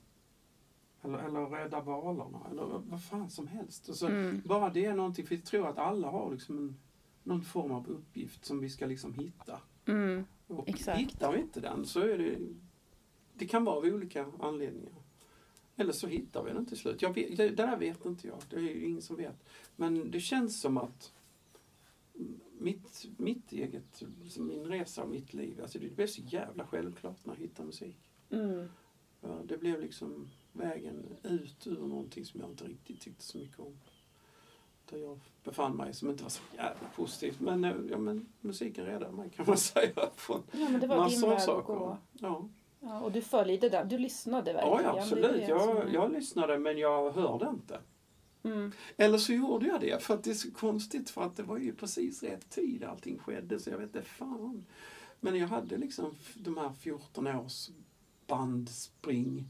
eller, eller rädda valarna eller vad- fan som helst. Alltså, Mm. Bara det är någonting, för jag tror att alla har liksom en, någon form av uppgift som vi ska liksom hitta. Mm. Och Exakt. hittar vi inte den så är det, det kan vara av olika anledningar. Eller så hittar vi den till slut. Jag vet, det, det där vet inte jag, det är ju ingen som vet. Men det känns som att mitt, mitt eget, min resa och mitt liv, alltså det blev så jävla självklart när jag hittade musik. Mm. Ja, Det blev liksom vägen ut ur någonting som jag inte riktigt tyckte så mycket om. Där jag befann mig som inte var så jävla positivt. Men, eh, ja, men musiken räddade mig kan man säga. Från Ja, men det var din massor av väg att saker. gå. Ja, Ja, och du följde den. Du lyssnade verkligen. ja är absolut. Jag, jag lyssnade men jag hörde inte. Mm. Eller så gjorde jag det för att det är så konstigt för att det var ju precis rätt tid allting skedde så jag vet inte fan. Men jag hade liksom de här 14 års bandspring.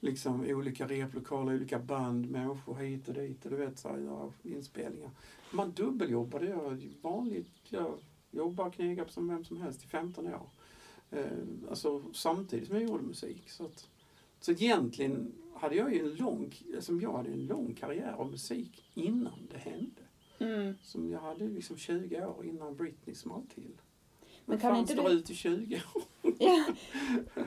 Liksom olika replokaler, olika band, människor hit och dit och du vet så här, ja, inspelningar. Man dubbeljobbade, jag vanligt, jag jobbade och knegade som vem som helst i 15 år. Eh, alltså samtidigt som jag gjorde musik. Så, att, så egentligen hade jag ju en lång, alltså jag hade en lång karriär av musik innan det hände. Mm. Som jag hade liksom 20 år innan Britney small till. Men kan fan inte du- ut i 20 år? Ja.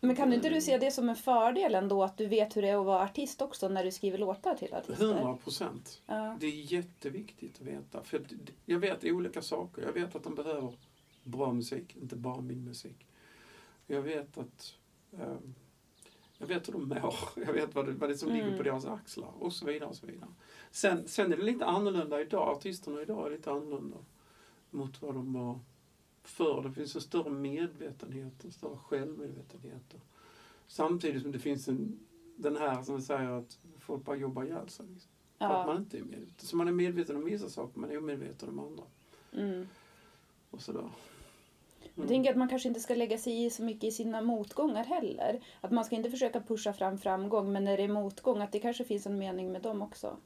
Men kan inte du se det som en fördel ändå att du vet hur det är att vara artist också när du skriver låtar till artister? 100 procent. Ja. Det är jätteviktigt att veta. För jag vet olika saker. Jag vet att de behöver bra musik, inte bara min musik. Jag vet att eh, jag vet hur de mår. Jag vet vad det, vad det är som ligger på deras axlar och så vidare. och så vidare. Sen, sen är det lite annorlunda idag. Artisterna idag är lite annorlunda mot vad de var förr. Det finns en större medvetenhet, en större självmedvetenhet. Samtidigt som det finns en, den här som vi säger att folk bara jobbar ihjäl sig. Liksom. För att man Ja. inte är medveten. Så man är medveten om vissa saker, men är omedveten om andra. Mm. Och sådär. Jag tänker att man kanske inte ska lägga sig i så mycket i sina motgångar heller. Att man ska inte försöka pusha fram framgång, men när det är motgång, att det kanske finns en mening med dem också.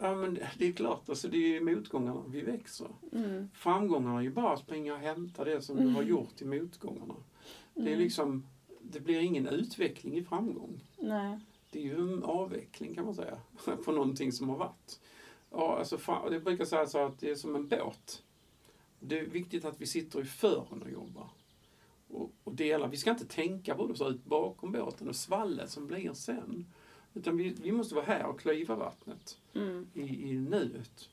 Ja, men det- det är klart, alltså, det är motgångarna vi växer. Mm. Framgångarna är ju bara att springa och hämta det som du har gjort i motgångarna. Det är Mm. liksom, det blir ingen utveckling i framgång. Nej. Det är ju en avveckling kan man säga, på någonting som har varit. Ja, alltså, jag brukar säga så att det är som en båt. Det är viktigt att vi sitter i fören och jobbar. Och, och delar. Vi ska inte tänka på hur det ser ut bakom båten och svallet som blir sen. Utan vi, vi måste vara här och klyva vattnet Mm. i, i nuet.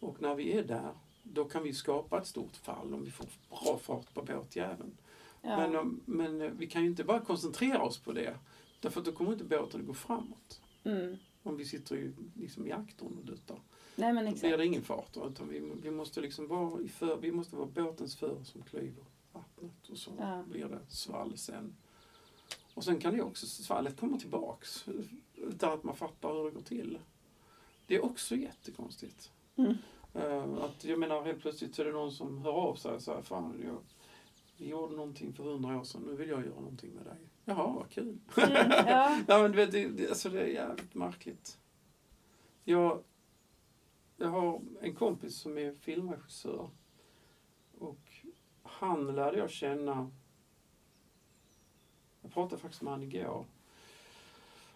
Och när vi är där, då kan vi skapa ett stort fall om vi får bra fart på båtjäveln. Ja. Men, om- men eh, vi kan ju inte bara koncentrera oss på det. Därför att då kommer inte båten att gå framåt. Mm. Om vi sitter i, liksom i aktern och duttar. Nej, men Då blir exakt. det ingen fart. Utan vi, vi måste liksom vara i för, vi måste vara båtens för som klyver vattnet. Och så Ja. blir det svall sen. Och sen kan det också, svallet komma tillbaks. Utan att man fattar hur det går till. Det är också jättekonstigt. Mm. Eh, att jag menar helt plötsligt så är det någon som hör av sig och säger Fan, jag, vi gjorde någonting för hundra år sedan, nu vill jag göra någonting med dig. Jaha, vad kul. Mm. Ja. Ja, men du vet, det, det, alltså det är jävligt märkligt. Jag, jag har en kompis som är filmregissör. Och han lärde jag känna... Jag pratade faktiskt med honom igår.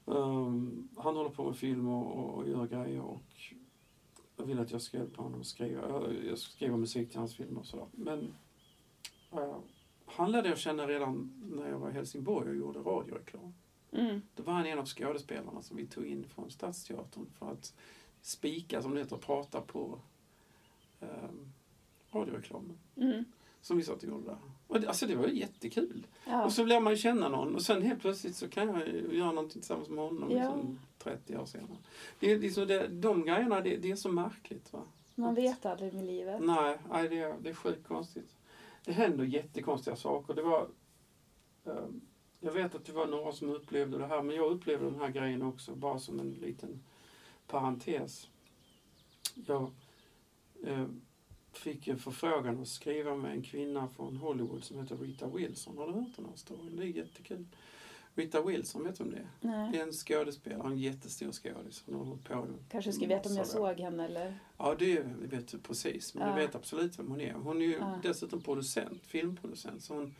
Um, han håller på med film och, och gör grejer och jag vill att jag ska hjälpa honom att skriva. Jag, jag ska skriva musik till hans filmer och sådär. Men eh, han lärde jag känna redan när jag var i Helsingborg och gjorde radioreklam. Mm. Då var han en av skådespelarna som vi tog in från Stadsteatern för att spika, som det heter, prata på um, radioreklamen. Mm. Som vi satt och gjorde där. Och det, alltså det var ju jättekul. Ja. Och så lär man ju känna någon och sen helt plötsligt så kan jag ju göra någonting tillsammans med honom Ja. liksom 30 år senare. Det är liksom det, de grejerna, det, det är så märkligt. Va? Man vet aldrig med livet. Nej, nej det, är, det är sjukt konstigt. Det händer jättekonstiga saker. Det var, ehm, jag vet att det var några som upplevde det här, men jag upplevde den här grejen också, bara som en liten parentes. Jag eh, fick en förfrågan att skriva med en kvinna från Hollywood som heter Rita Wilson. Har du hört den här storyn? Det är jättekul. Rita Wilson, vet du om det är? Det Nej. är en skådespelare, en jättestor skådis. Hon har hållit på Kanske skulle veta om jag såg henne eller... Ja, det vet du precis. Men Ja. du vet absolut vem hon är. Hon är ju Ja. dessutom producent, filmproducent. Så hon,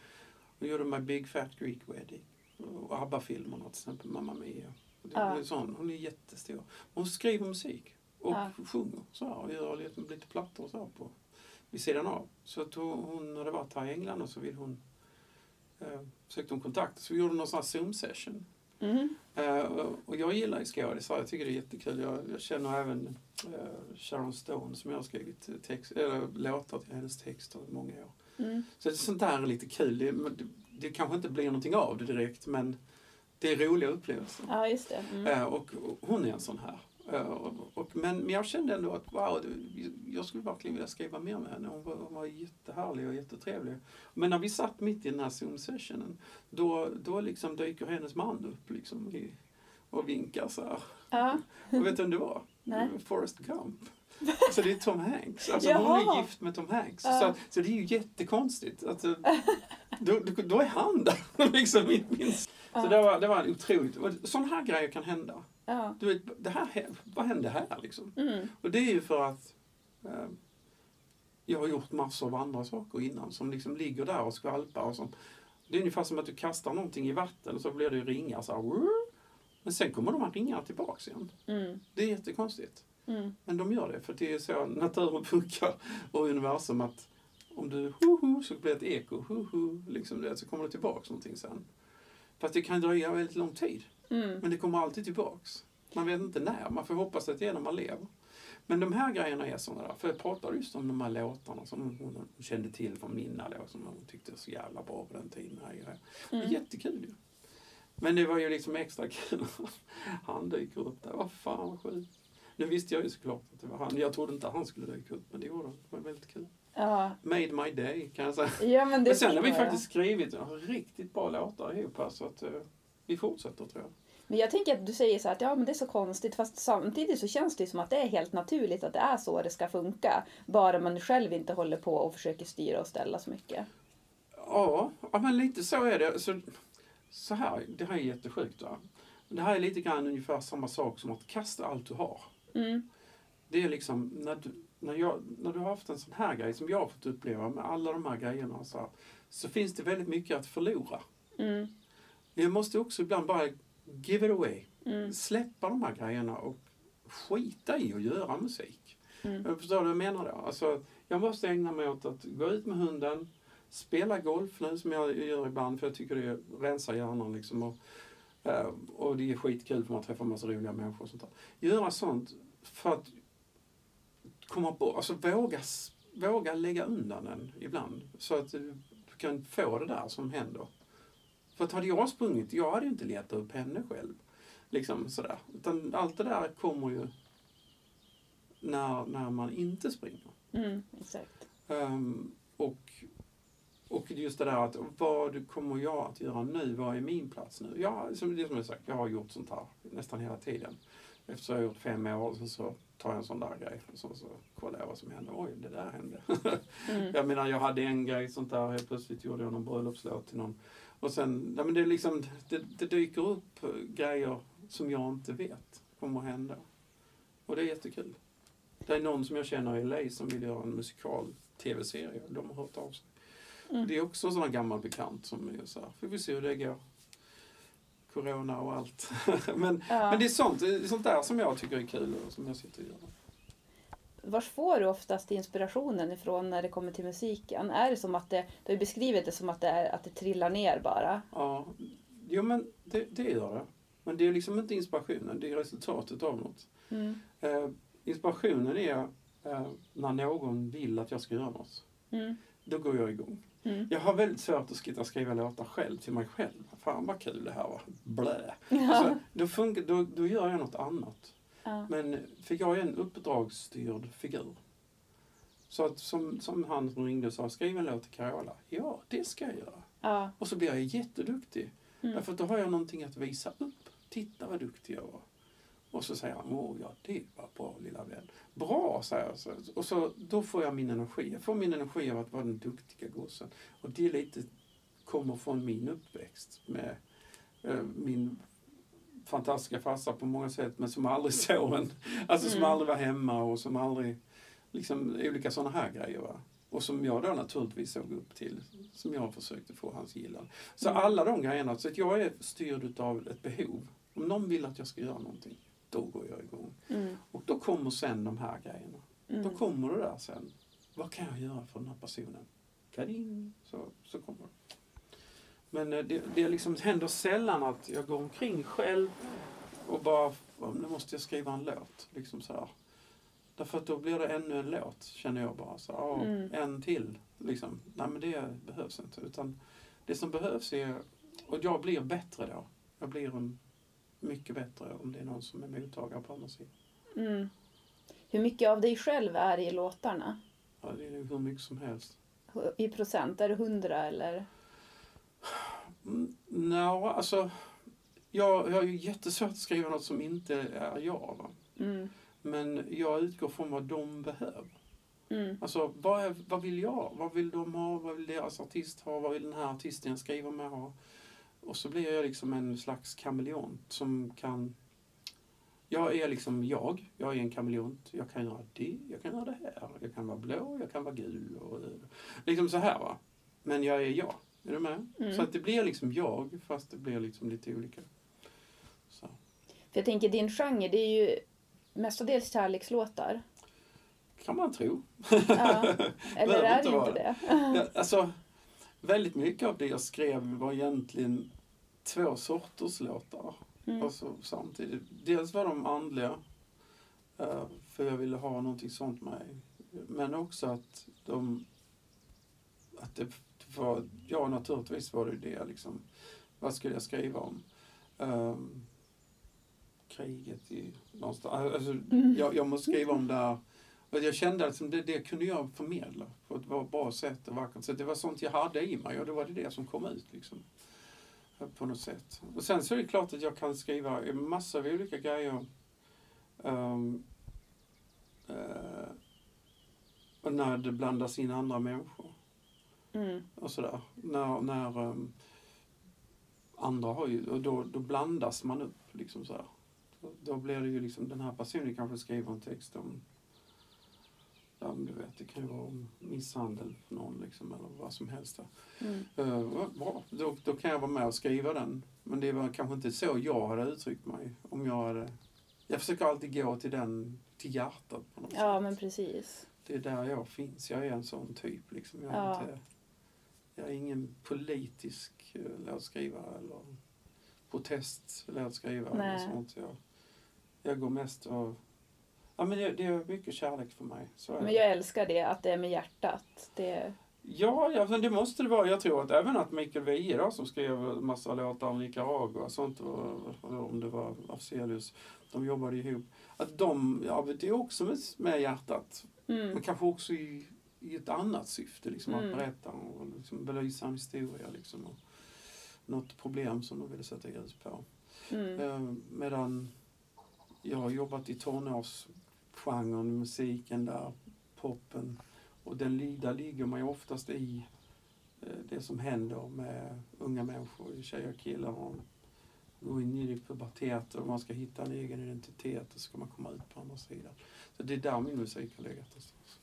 hon gjorde My Big Fat Greek Wedding. Och ABBA-filmerna till exempel, Mamma Mia. Ja. hon, är sån, hon är jättestor. Hon skriver musik och Ja. sjunger så här, och gör lite, lite plattor och så här på, vid sidan av. Så att hon, hon hade varit här i England och så vill hon eh, sökte hon kontakt. Så vi gjorde någon sån här Zoom-session. Mm. Eh, och jag gillar ju skådisar, jag tycker det är jättekul. Jag, jag känner även eh, Sharon Stone som jag har skrivit text, eller, låtar till hennes texter i många år. Mm. Så det, sånt där är lite kul. Det, det, det kanske inte blir någonting av det direkt men det är roliga upplevelser. Ja, just det. Mm. Eh, och, och hon är en sån här. Eh, och, och, men, jag kände ändå att wow, jag skulle verkligen vilja skriva mer med henne. Hon var, hon var jättehärlig och jättetrevlig. Men när vi satt mitt i den här Zoom-sessionen då, då liksom dyker hennes man upp liksom i, och vinkar så här. Ja. Och vet du vem det var? Nej. Forrest Gump. Så det är Tom Hanks. Alltså hon är gift med Tom Hanks. Ja. Så, så det är ju jättekonstigt. Alltså, då, då, då är han där. liksom, min, min. Så det var, det var otroligt. Och Sådana här grejer kan hända. Du vet, det här, hä- vad hände här liksom? Mm. Och det är ju för att eh, jag har gjort massor av andra saker innan som liksom ligger där och skvalpar. Och som, det är ungefär som att du kastar någonting i vatten och så blir det ju ringar så här. Men sen kommer de här ringarna tillbaks igen. Mm. Det är jättekonstigt. Mm. Men de gör det för det är så naturen funkar och universum att om du hoho så blir det ett eko, hoho, liksom det, så kommer det tillbaks någonting sen. Fast det kan dröja väldigt lång tid. Mm. Men det kommer alltid tillbaks. Man vet inte när. Man får hoppas att det är när man lever. Men de här grejerna är sådana där. För jag pratade just om de här låtarna som hon kände till från Minna då, som hon tyckte var så jävla bra på den tiden. Här. Det är jättekul ju. Men det var ju liksom extra kul han dyker upp där. Vad fan vad sjukt. Nu visste jag ju såklart att det var han. Jag trodde inte att han skulle dyka upp, men det gjorde han. Det var väldigt kul. Ja, Made my day, kan jag säga. ja men det Men sen har vi faktiskt skrivit riktigt bra låtar ihop här, så att eh, vi fortsätter tror jag. Men jag tänker att du säger så här att ja, men det är så konstigt fast samtidigt så känns det som att det är helt naturligt att det är så det ska funka. Bara man själv inte håller på och försöker styra och ställa så mycket. Ja, ja men lite så är det. Så, så här, det här är jättesjukt. Va? Det här är lite grann ungefär samma sak som att kasta allt du har. Mm. Det är liksom när du, när, jag, när du har haft en sån här grej som jag har fått uppleva med alla de här grejerna så, här, så finns det väldigt mycket att förlora. Mm. Jag måste också ibland bara give it away. Mm. Släppa de här grejerna och skita i att göra musik. Mm. Jag förstår vad jag menar då? Alltså, jag måste ägna mig åt att gå ut med hunden, spela golf nu som jag gör ibland för jag tycker det rensar hjärnan liksom. Och, eh, och det är skitkul för man träffar massa roliga människor och sånt där. Göra sånt för att komma bort, alltså våga, våga lägga undan den ibland. Så att du kan få det där som händer. För att hade jag sprungit, jag hade ju inte letat upp henne själv. Liksom sådär. Utan allt det där kommer ju när, när man inte springer. Mm, exakt. Ehm, och, och just det där att vad kommer jag att göra nu? Vad är min plats nu? Ja, som, det som jag sagt, jag har gjort sånt här nästan hela tiden. Efter jag har gjort fem år så, så tar jag en sån där grej och så, så kollar jag vad som händer. Oj, det där hände. Mm. jag menar, jag hade en grej sånt där, helt plötsligt gjorde jag någon bröllopslåt till någon. Och sen, ja, men det är liksom, det, det dyker upp grejer som jag inte vet kommer att hända. Och det är jättekul. Det är någon som jag känner i LA som vill göra en musikal tv-serie. De har hört av sig. Mm. Det är också en sån gammal bekant som är så här, får vi se hur det går. Corona och allt. men, Ja. men det är sånt, sånt där som jag tycker är kul och som jag sitter och gör. Var får du oftast inspirationen ifrån när det kommer till musiken? Är det som att det, du har beskrivit det som att det, är, att det trillar ner bara. Ja, jo men det, det gör det. Men det är liksom inte inspirationen, det är resultatet av något. Mm. Eh, inspirationen är eh, när någon vill att jag ska göra något. Mm. Då går jag igång. Mm. Jag har väldigt svårt att sitta och skriva låtar själv till mig själv. Fan vad kul det här var. Blä. Ja. Alltså, då, funkar, då, då gör jag något annat. Ja. Men, för jag är en uppdragsstyrd figur. Så att som, som han som ringde och sa, skriv en låt till Carola. Ja, det ska jag göra. Ja. Och så blir jag jätteduktig. Mm. Därför att då har jag någonting att visa upp. Titta vad duktig jag var. Och så säger han, åh ja, det var bra lilla vän. Bra, säger jag. Och så, då får jag min energi. Jag får min energi av att vara den duktiga gossen. Och det lite kommer från min uppväxt med eh, min fantastiska farsa på många sätt, men som aldrig såg en. Alltså som Mm. aldrig var hemma och som aldrig, liksom olika sådana här grejer. Va? Och som jag då naturligtvis såg upp till, som jag försökte få hans gillande. Så Mm. alla de grejerna, så att jag är styrd av ett behov. Om någon vill att jag ska göra någonting, då går jag igång. Mm. Och då kommer sen de här grejerna. Då Mm. kommer det där sen. Vad kan jag göra för den här personen? Kading! Så, så kommer det. Men eh, det, det liksom händer sällan att jag går omkring själv och bara, "Ja, nu måste jag skriva en låt. Liksom så här. Därför att då blir det ännu en låt, känner jag bara. Så, ja, Mm. En till. Liksom. Nej men det behövs inte. Utan det som behövs är, och jag blir bättre då. Jag blir en, mycket bättre om det är någon som är mottagare på andra sidan. Mm. Hur mycket av dig själv är i låtarna? Ja, det är hur mycket som helst. I procent? Är det hundra eller? Mm, Nå, alltså. Jag, jag har ju jättesvårt att skriva något som inte är jag. Mm. Men jag utgår från vad de behöver. Mm. Alltså, vad, är, vad vill jag? Vad vill de ha? Vad vill deras artist ha? Vad vill den här artisten jag skriver med ha? Och så blir jag liksom en slags kameleont som kan... Jag är liksom jag. Jag är en kameleont. Jag kan göra det, jag kan göra det här. Jag kan vara blå, jag kan vara gul. Och, liksom så här va. Men jag är jag. Är du med? Mm. Så att det blir liksom jag, fast det blir liksom lite olika. Så. För jag tänker din genre, det är ju mestadels kärlekslåtar. Kan man tro. Ja. Eller är det inte det? Ja, alltså, väldigt mycket av det jag skrev var egentligen två sorters låtar. Mm. Och så samtidigt, dels var de andliga, eh, för jag ville ha någonting sånt med mig. Men också att de, att det var, ja naturligtvis var det det liksom. Vad skulle jag skriva om? Ehm, kriget i någonstans. Alltså, jag, jag måste skriva om där. Och jag kände att liksom det, det kunde jag förmedla på ett bra- sätt och vackert sätt. Det var sånt jag hade i mig och det var det, det som kom ut. Liksom, på något sätt. Och sen så är det klart att jag kan skriva massa av olika grejer. Um, eh, och när det blandas in andra människor Mm. och sådär. När, när um, andra har ju, och då, då blandas man upp liksom så här. Då, då blir det ju liksom, den här personen kanske skriver en text om, ja du vet, det kan ju vara om misshandel för någon liksom, eller vad som helst. Mm. Uh, bra, då, då kan jag vara med och skriva den. Men det var kanske inte så jag hade uttryckt mig. Om jag hade... Jag försöker alltid gå till den, till hjärtat på något Ja, sätt. men precis. Det är där jag finns. Jag är en sån typ. Liksom. Jag, är Ja. inte, jag är ingen politisk eh, låtskrivare eller protestlåtskrivare eller Nej. sånt. Jag, jag går mest och... Ja, men det, det är mycket kärlek för mig. Men jag älskar det, att det är med hjärtat. Det, Ja, ja men det måste det vara. Jag tror att även att Mikael Wiehe då, som skrev massa låtar om Nicaragua och sånt, om det var Afzelius, de jobbade ihop. Att de, ja det är också med, med hjärtat. mm. Men kanske också i, i ett annat syfte, liksom Mm. att berätta och liksom belysa en historia liksom. Och något problem som de ville sätta ljus på. Mm. Eh, medan jag har jobbat i tonårsgenren, musiken där, poppen. Och den, där ligger man ju oftast i eh, det som händer med unga människor, tjejer och killar. Man går in i pubertet och man ska hitta en egen identitet och så ska man komma ut på andra sidan. Så det är där min musik har legat någonstans.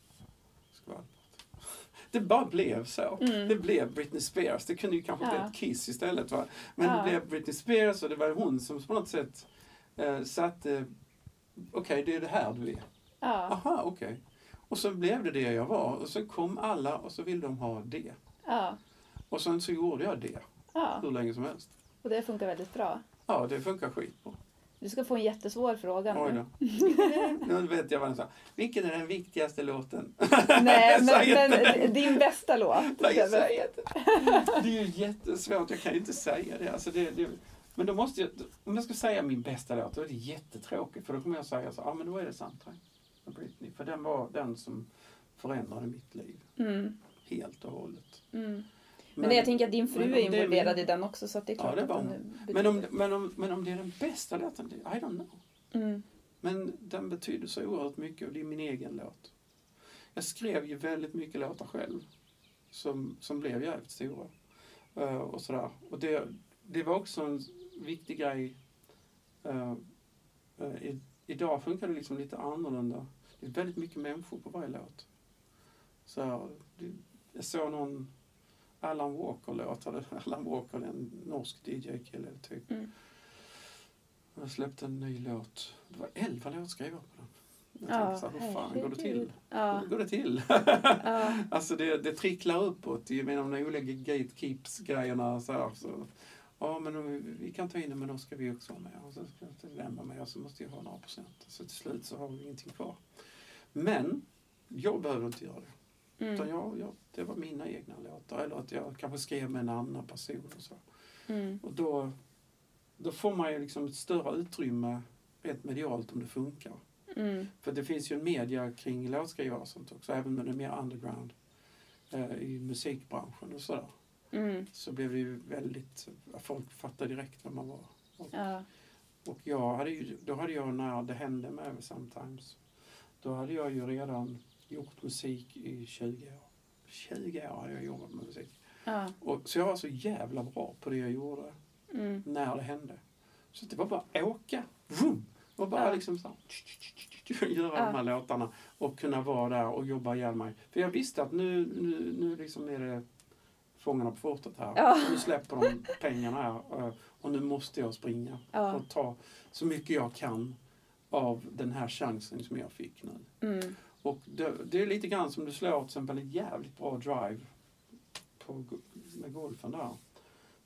Det bara blev så. Mm. Det blev Britney Spears. Det kunde ju kanske bli Ja. ett Kiss istället. Va? Men Ja. det blev Britney Spears och det var hon som på något sätt eh, satte... Okej, det är det här du är. Ja, Aha, okej. Och så blev det det jag var. Och så kom alla och så ville de ha det. ja, Och sen så gjorde jag det ja. hur länge som helst. Och det funkar väldigt bra. Ja, det funkar skitbra. Du ska få en jättesvår fråga Oj nu. då. Nu vet jag vad den sa. Vilken är den viktigaste låten? Nej, men, men din bästa låt. Nej, jag säger inte. Det är ju jättesvårt. Jag kan ju inte säga det. Alltså det, det men då måste jag, om jag ska säga min bästa låt, då är det jättetråkigt. För då kommer jag säga så, ja men då är det Soundtrack med Britney. För den var den som förändrade mitt liv. Mm, Helt och hållet. mm. Men, jag tänker att din fru men är det involverad i den också så att det är Ja, klart det att var den hon. betyder... Men om, men, om, men om det är den bästa låten, det- I don't know. Mm, Men den betyder så oerhört mycket och det är min egen låt. Jag skrev ju väldigt mycket låtar själv som, som blev jävligt stora. Eh, och sådär. Och det, det var också en viktig grej. Eh, eh, i, idag funkar det liksom lite annorlunda. Det är väldigt mycket människor på varje låt. Så här, det, jag såg någon Alan Walker-låt. Alan Walker är en norsk DJ-kille typ. Mm. Jag släppte en ny låt. Det var elva låtskrivare på den. Jag Ja, tänkte så här, hur fan går det till? Ja, Hur går det till? ja, alltså det, det tricklar uppåt med de olika gatekeeps-grejerna. Så här, så, ja, men vi, kan ta in det, men då ska vi också vara med. Och så ska den vara med och så måste jag ha några procent. Så till slut så har vi ingenting kvar. Men jag behöver inte göra det. Utan mm, jag, jag, det var mina egna låtar. Eller att jag kanske skrev med en annan person. Och så. mm, Och då, då får man ju liksom ett större utrymme rent medialt om det funkar. mm, För det finns ju en media kring låtskrivare och sånt också, även om det är mer underground eh, i musikbranschen och sådär. Mm, Så blev det ju väldigt, folk fattade direkt vem man var. ja, Och jag hade ju, då hade jag när det hände med Sometimes, då hade jag ju redan gjort musik i 20 år. 20 år hade jag jobbat med musik. ja, Och, så jag var så jävla bra på det jag gjorde. mm, när det hände. Så det var bara att åka. Vroom! Och bara Ja. liksom så göra Ja. de här låtarna och kunna vara där och jobba ihjäl mig. För jag visste att nu, nu, nu liksom är det Fångarna på fortet här. Ja. Nu släpper de pengarna här eh, och nu måste jag springa ja, och ta så mycket jag kan av den här chansen som jag fick nu. mm, Och det, det är lite grann som du slår till exempel en jävligt bra drive på, med golfen där.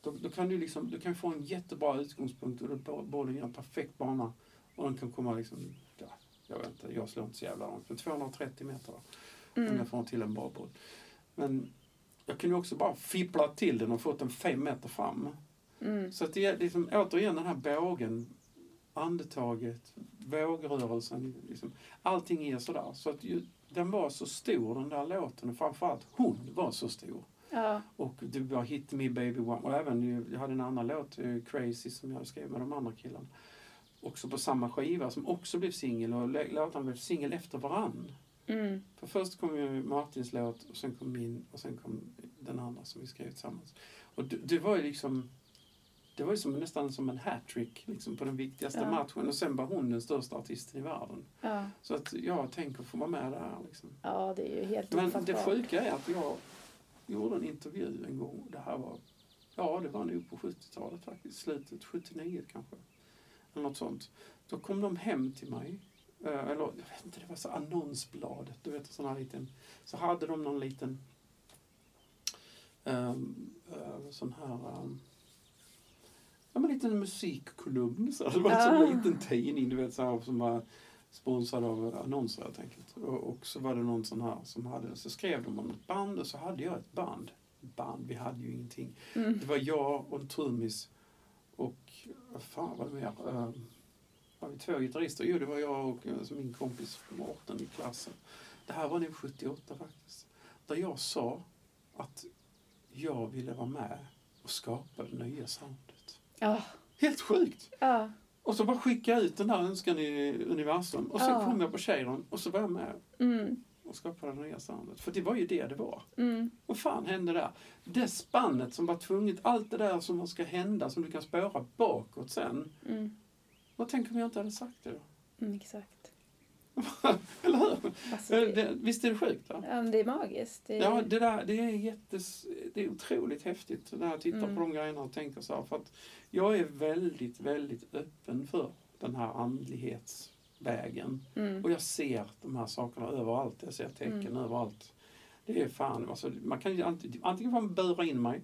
Då, då kan du liksom, du kan få en jättebra utgångspunkt och bollen gör en perfekt bana. Och den kan komma liksom, ja, jag vet inte, jag slår inte så jävla långt, men 230 meter då. Om jag får till en bra boll. Men jag kunde också bara fippla till den och fått den fem meter fram. Mm. Så att det är liksom, återigen den här bågen, andetaget, vågrörelsen. Liksom, allting är sådär. Så att ju, den var så stor den där låten och framförallt hon var så stor. Ja. Och det var Hit Me Baby One. Och även, ju- jag hade en annan låt, eh, Crazy, som jag skrev med de andra killarna. Också på samma skiva som också blev singel och låtarna blev singel efter varann. Mm. För först kom ju Martins låt och sen kom min och sen kom den andra som vi skrev tillsammans. Och det, det var ju liksom det var ju som, nästan som en hattrick liksom, på den viktigaste Ja. matchen och sen var hon den största artisten i världen. Ja. Så att jag tänker få vara med där. Liksom. ja, det är ju helt Men det sjuka är att jag gjorde en intervju en gång. Det här var, ja det var nog på 70-talet faktiskt. Slutet 79 kanske. Eller något sånt. Då kom de hem till mig. Eh, Eller jag vet inte, det var så annonsbladet. Du vet, sån här liten. Så hade de någon liten um, sån här um, Ja, men en liten musikklubb. Så. Det var en sån Ah. liten tidning du vet, så här, som var sponsrad av annonser helt enkelt. Och, och så var det någon sån här som hade, så skrev de om ett band och så hade jag ett band. Band, vi hade ju ingenting. Mm. Det var jag och en trummis och, vad fan var det mer? Uh, var vi två gitarrister? Jo, det var jag och alltså, min kompis Mårten i klassen. Det här var nog 78 faktiskt. Där jag sa att jag ville vara med och skapa det nya soundet. Ja. Helt sjukt! Ja. Och så bara skicka ut den där önskan i universum. Och så Ja. kom jag på Cheiron och så var jag med Mm. och skapade det nya soundet. För det var ju det det var. Mm. Vad fan hände där? Det spannet som var tvunget, allt det där som ska hända, som du kan spåra bakåt sen. Mm. Vad tänk om jag inte hade sagt det då? Mm, exakt. Eller hur? Alltså, det, visst är det sjukt? Va? ja, det är magiskt. Det är, Ja, det där det är, jättes, det är otroligt häftigt när jag tittar Mm. på de grejerna och tänker så här. För att jag är väldigt, väldigt öppen för den här andlighetsvägen. mm. Och jag ser de här sakerna överallt. Jag ser tecken Mm. överallt. Det är fan, alltså, man kan ju antingen, antingen får man bura in mig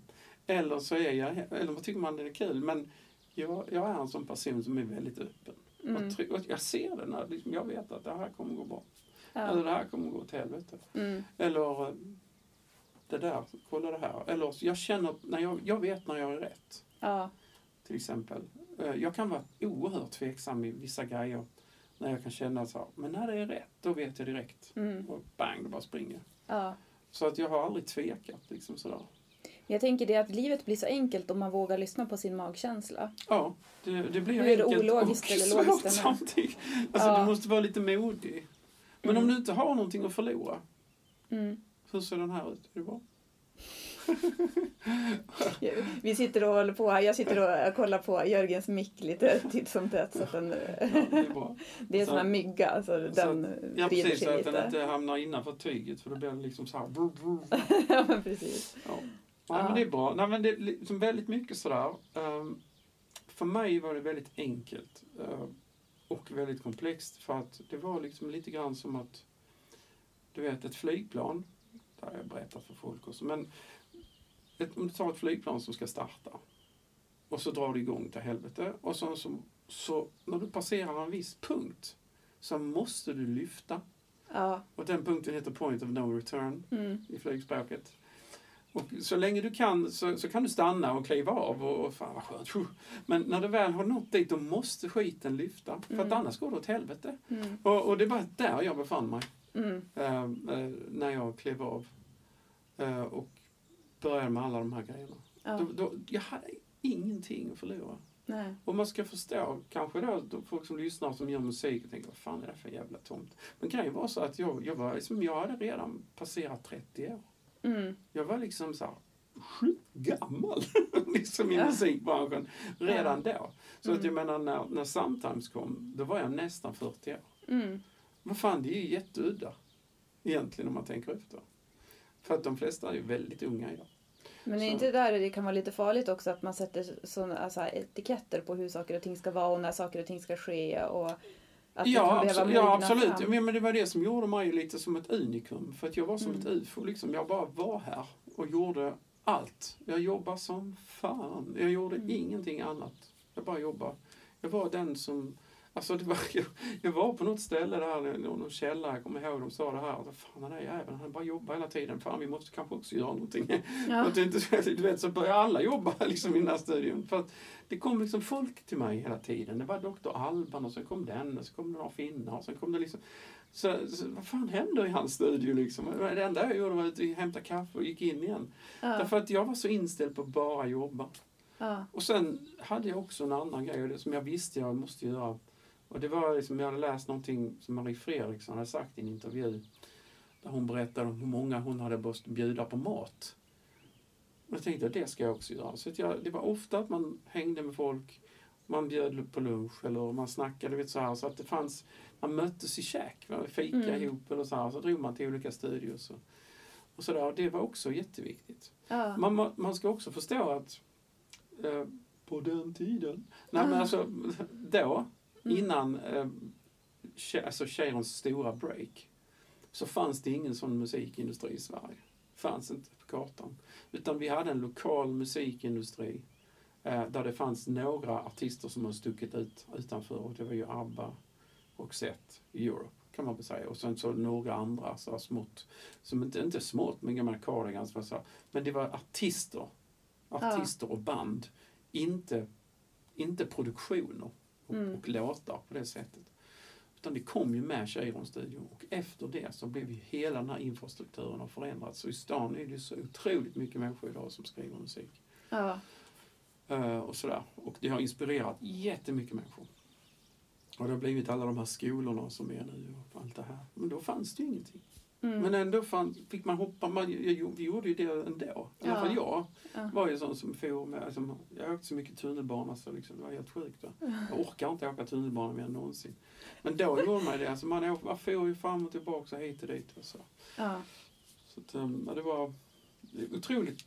eller så är jag, eller så tycker man det är kul. Men jag, jag är en sån person som är väldigt öppen. Mm. Och jag ser det när liksom, jag vet att det här kommer gå bra. Ja. Eller det här kommer gå åt helvete. Mm. Eller eh, det där, kolla det här. Eller jag känner, när jag, jag vet när jag är rätt. Ja. Till exempel. Eh, Jag kan vara oerhört tveksam i vissa grejer. När jag kan känna så här, men när det är rätt, då vet jag direkt. Mm. Och bang, det bara springer. ja. Så att jag har aldrig tvekat liksom sådär. Jag tänker det att livet blir så enkelt om man vågar lyssna på sin magkänsla. Ja, det, det blir Hur enkelt ologiskt och eller svårt logiskt det är. samtidigt. Alltså Ja. du måste vara lite modig. Men Mm. om du inte har någonting att förlora, Mm. hur ser den här ut? Är det bra? Vi sitter och håller på, jag sitter och kollar på Jörgens mick lite titt som tätt. Så att den, Ja, det är bra. det är en Så- sån här mygga, så den Ja, precis. Så att den lite. inte hamnar innanför tyget för då blir den liksom så här. Ja, precis. Ja. Nej, Ja. men det är bra. Nej, men det är liksom väldigt mycket sådär. Um, för mig var det väldigt enkelt eh, och väldigt komplext för att det var liksom lite grann som att du vet ett flygplan, det har jag berättat för folk också, men ett, om du tar ett flygplan som ska starta och så drar du igång till helvete och så, så, så när du passerar en viss punkt så måste du lyfta Ja. och den punkten heter point of no return Mm. i flygspråket. Och så länge du kan så, så kan du stanna och kliva av och, och fan vad skönt. Men när du väl har nått dit då måste skiten lyfta. För att Mm. annars går det åt helvete. Mm. Och, och det var där jag befann mig Mm. eh, eh, när jag klev av. Eh, och började med alla de här grejerna. Ja. Då, då, jag hade ingenting att förlora. Nej. Och man ska förstå, kanske då, då folk som lyssnar som gör musik och tänker vad fan är det för jävla tomt. Men grejen var så att jag, jag, var, liksom, jag hade redan passerat 30 år. Mm. Jag var liksom så här skitgammal liksom i Ja. musikbranschen redan då. Så att jag Mm. menar när, när Sometimes kom, då var jag nästan 40 år. Mm. Vad fan, det är ju jätteudda egentligen om man tänker efter. För att de flesta är ju väldigt unga idag. Men är Så- inte där det kan vara lite farligt också att man sätter såna alltså, etiketter på hur saker och ting ska vara och när saker och ting ska ske och att ja, absolut, ja, absolut. fram. Men, men det var det som gjorde mig lite som ett unikum. För att jag var som Mm. ett ufo liksom. Jag bara var här och gjorde allt. Jag jobbade som fan. Jag gjorde Mm. ingenting annat. Jag bara jobbade. Jag var den som... Alltså det var, jag, jag var på något ställe där, någon källare, jag kommer ihåg de sa det här. Fan den där jäveln, han bara jobbar hela tiden. Fan vi måste kanske också göra någonting. Ja. Att inte, du vet, så började alla jobba liksom i den här studion. För att det kom liksom folk till mig hela tiden. Det var Dr. Alban och sen kom den och så kom det några finnar och sen kom det liksom... Så, så vad fan händer i hans studio liksom? Det enda jag gjorde var att hämta kaffe och gick in igen. Ja. Därför att jag var så inställd på att bara jobba. Ja. Och sen hade jag också en annan grej det som jag visste jag måste göra. Och det var liksom, jag hade läst någonting som Marie Fredriksson hade sagt i en intervju. Där hon berättade om hur många hon hade måste bjuda på mat. Och jag tänkte att det ska jag också göra. Så jag, det var ofta att man hängde med folk. Man bjöd på lunch eller man snackade vet, så här. Så att det fanns, man möttes i käk. va, Fika Mm. ihop eller så här. Så drog man till olika studios. Och, och så där. Det var också jätteviktigt. Ja. Man, man- man ska också förstå att eh, på den tiden, nej men Ah. alltså då, Mm. innan eh, alltså Cheirons stora break, så fanns det ingen sån musikindustri i Sverige. fanns inte på kartan. Utan vi hade en lokal musikindustri eh, där det fanns några artister som har stuckit ut utanför och det var ju ABBA och i Europe kan man väl säga. Och sen så några andra så här smått, som inte, inte smått, men gamla Cardigans var så här. Men det var artister, artister och band. Inte, inte produktioner och, Mm. och låtar på det sättet. Utan det kom ju med Cheiron-studion och efter det så blev ju hela den här infrastrukturen har förändrats. Så i stan är det så otroligt mycket människor idag som skriver musik. Ja. Eh, och sådär. Och det har inspirerat jättemycket människor. Och det har blivit alla de här skolorna som är nu och allt det här. Men då fanns det ju ingenting. Mm. Men ändå fann, fick man hoppa, man, jag, vi gjorde ju det ändå. I alla Ja. fall jag Ja. var ju sån som for med, alltså, jag åkte så mycket tunnelbana så liksom, det var helt sjukt. Va? Jag orkar inte åka tunnelbana mer än någonsin. Men då gjorde man det, alltså, man, man for ju fram och tillbaka och hit och dit. Och så. Ja. Så att, ja, det var otroligt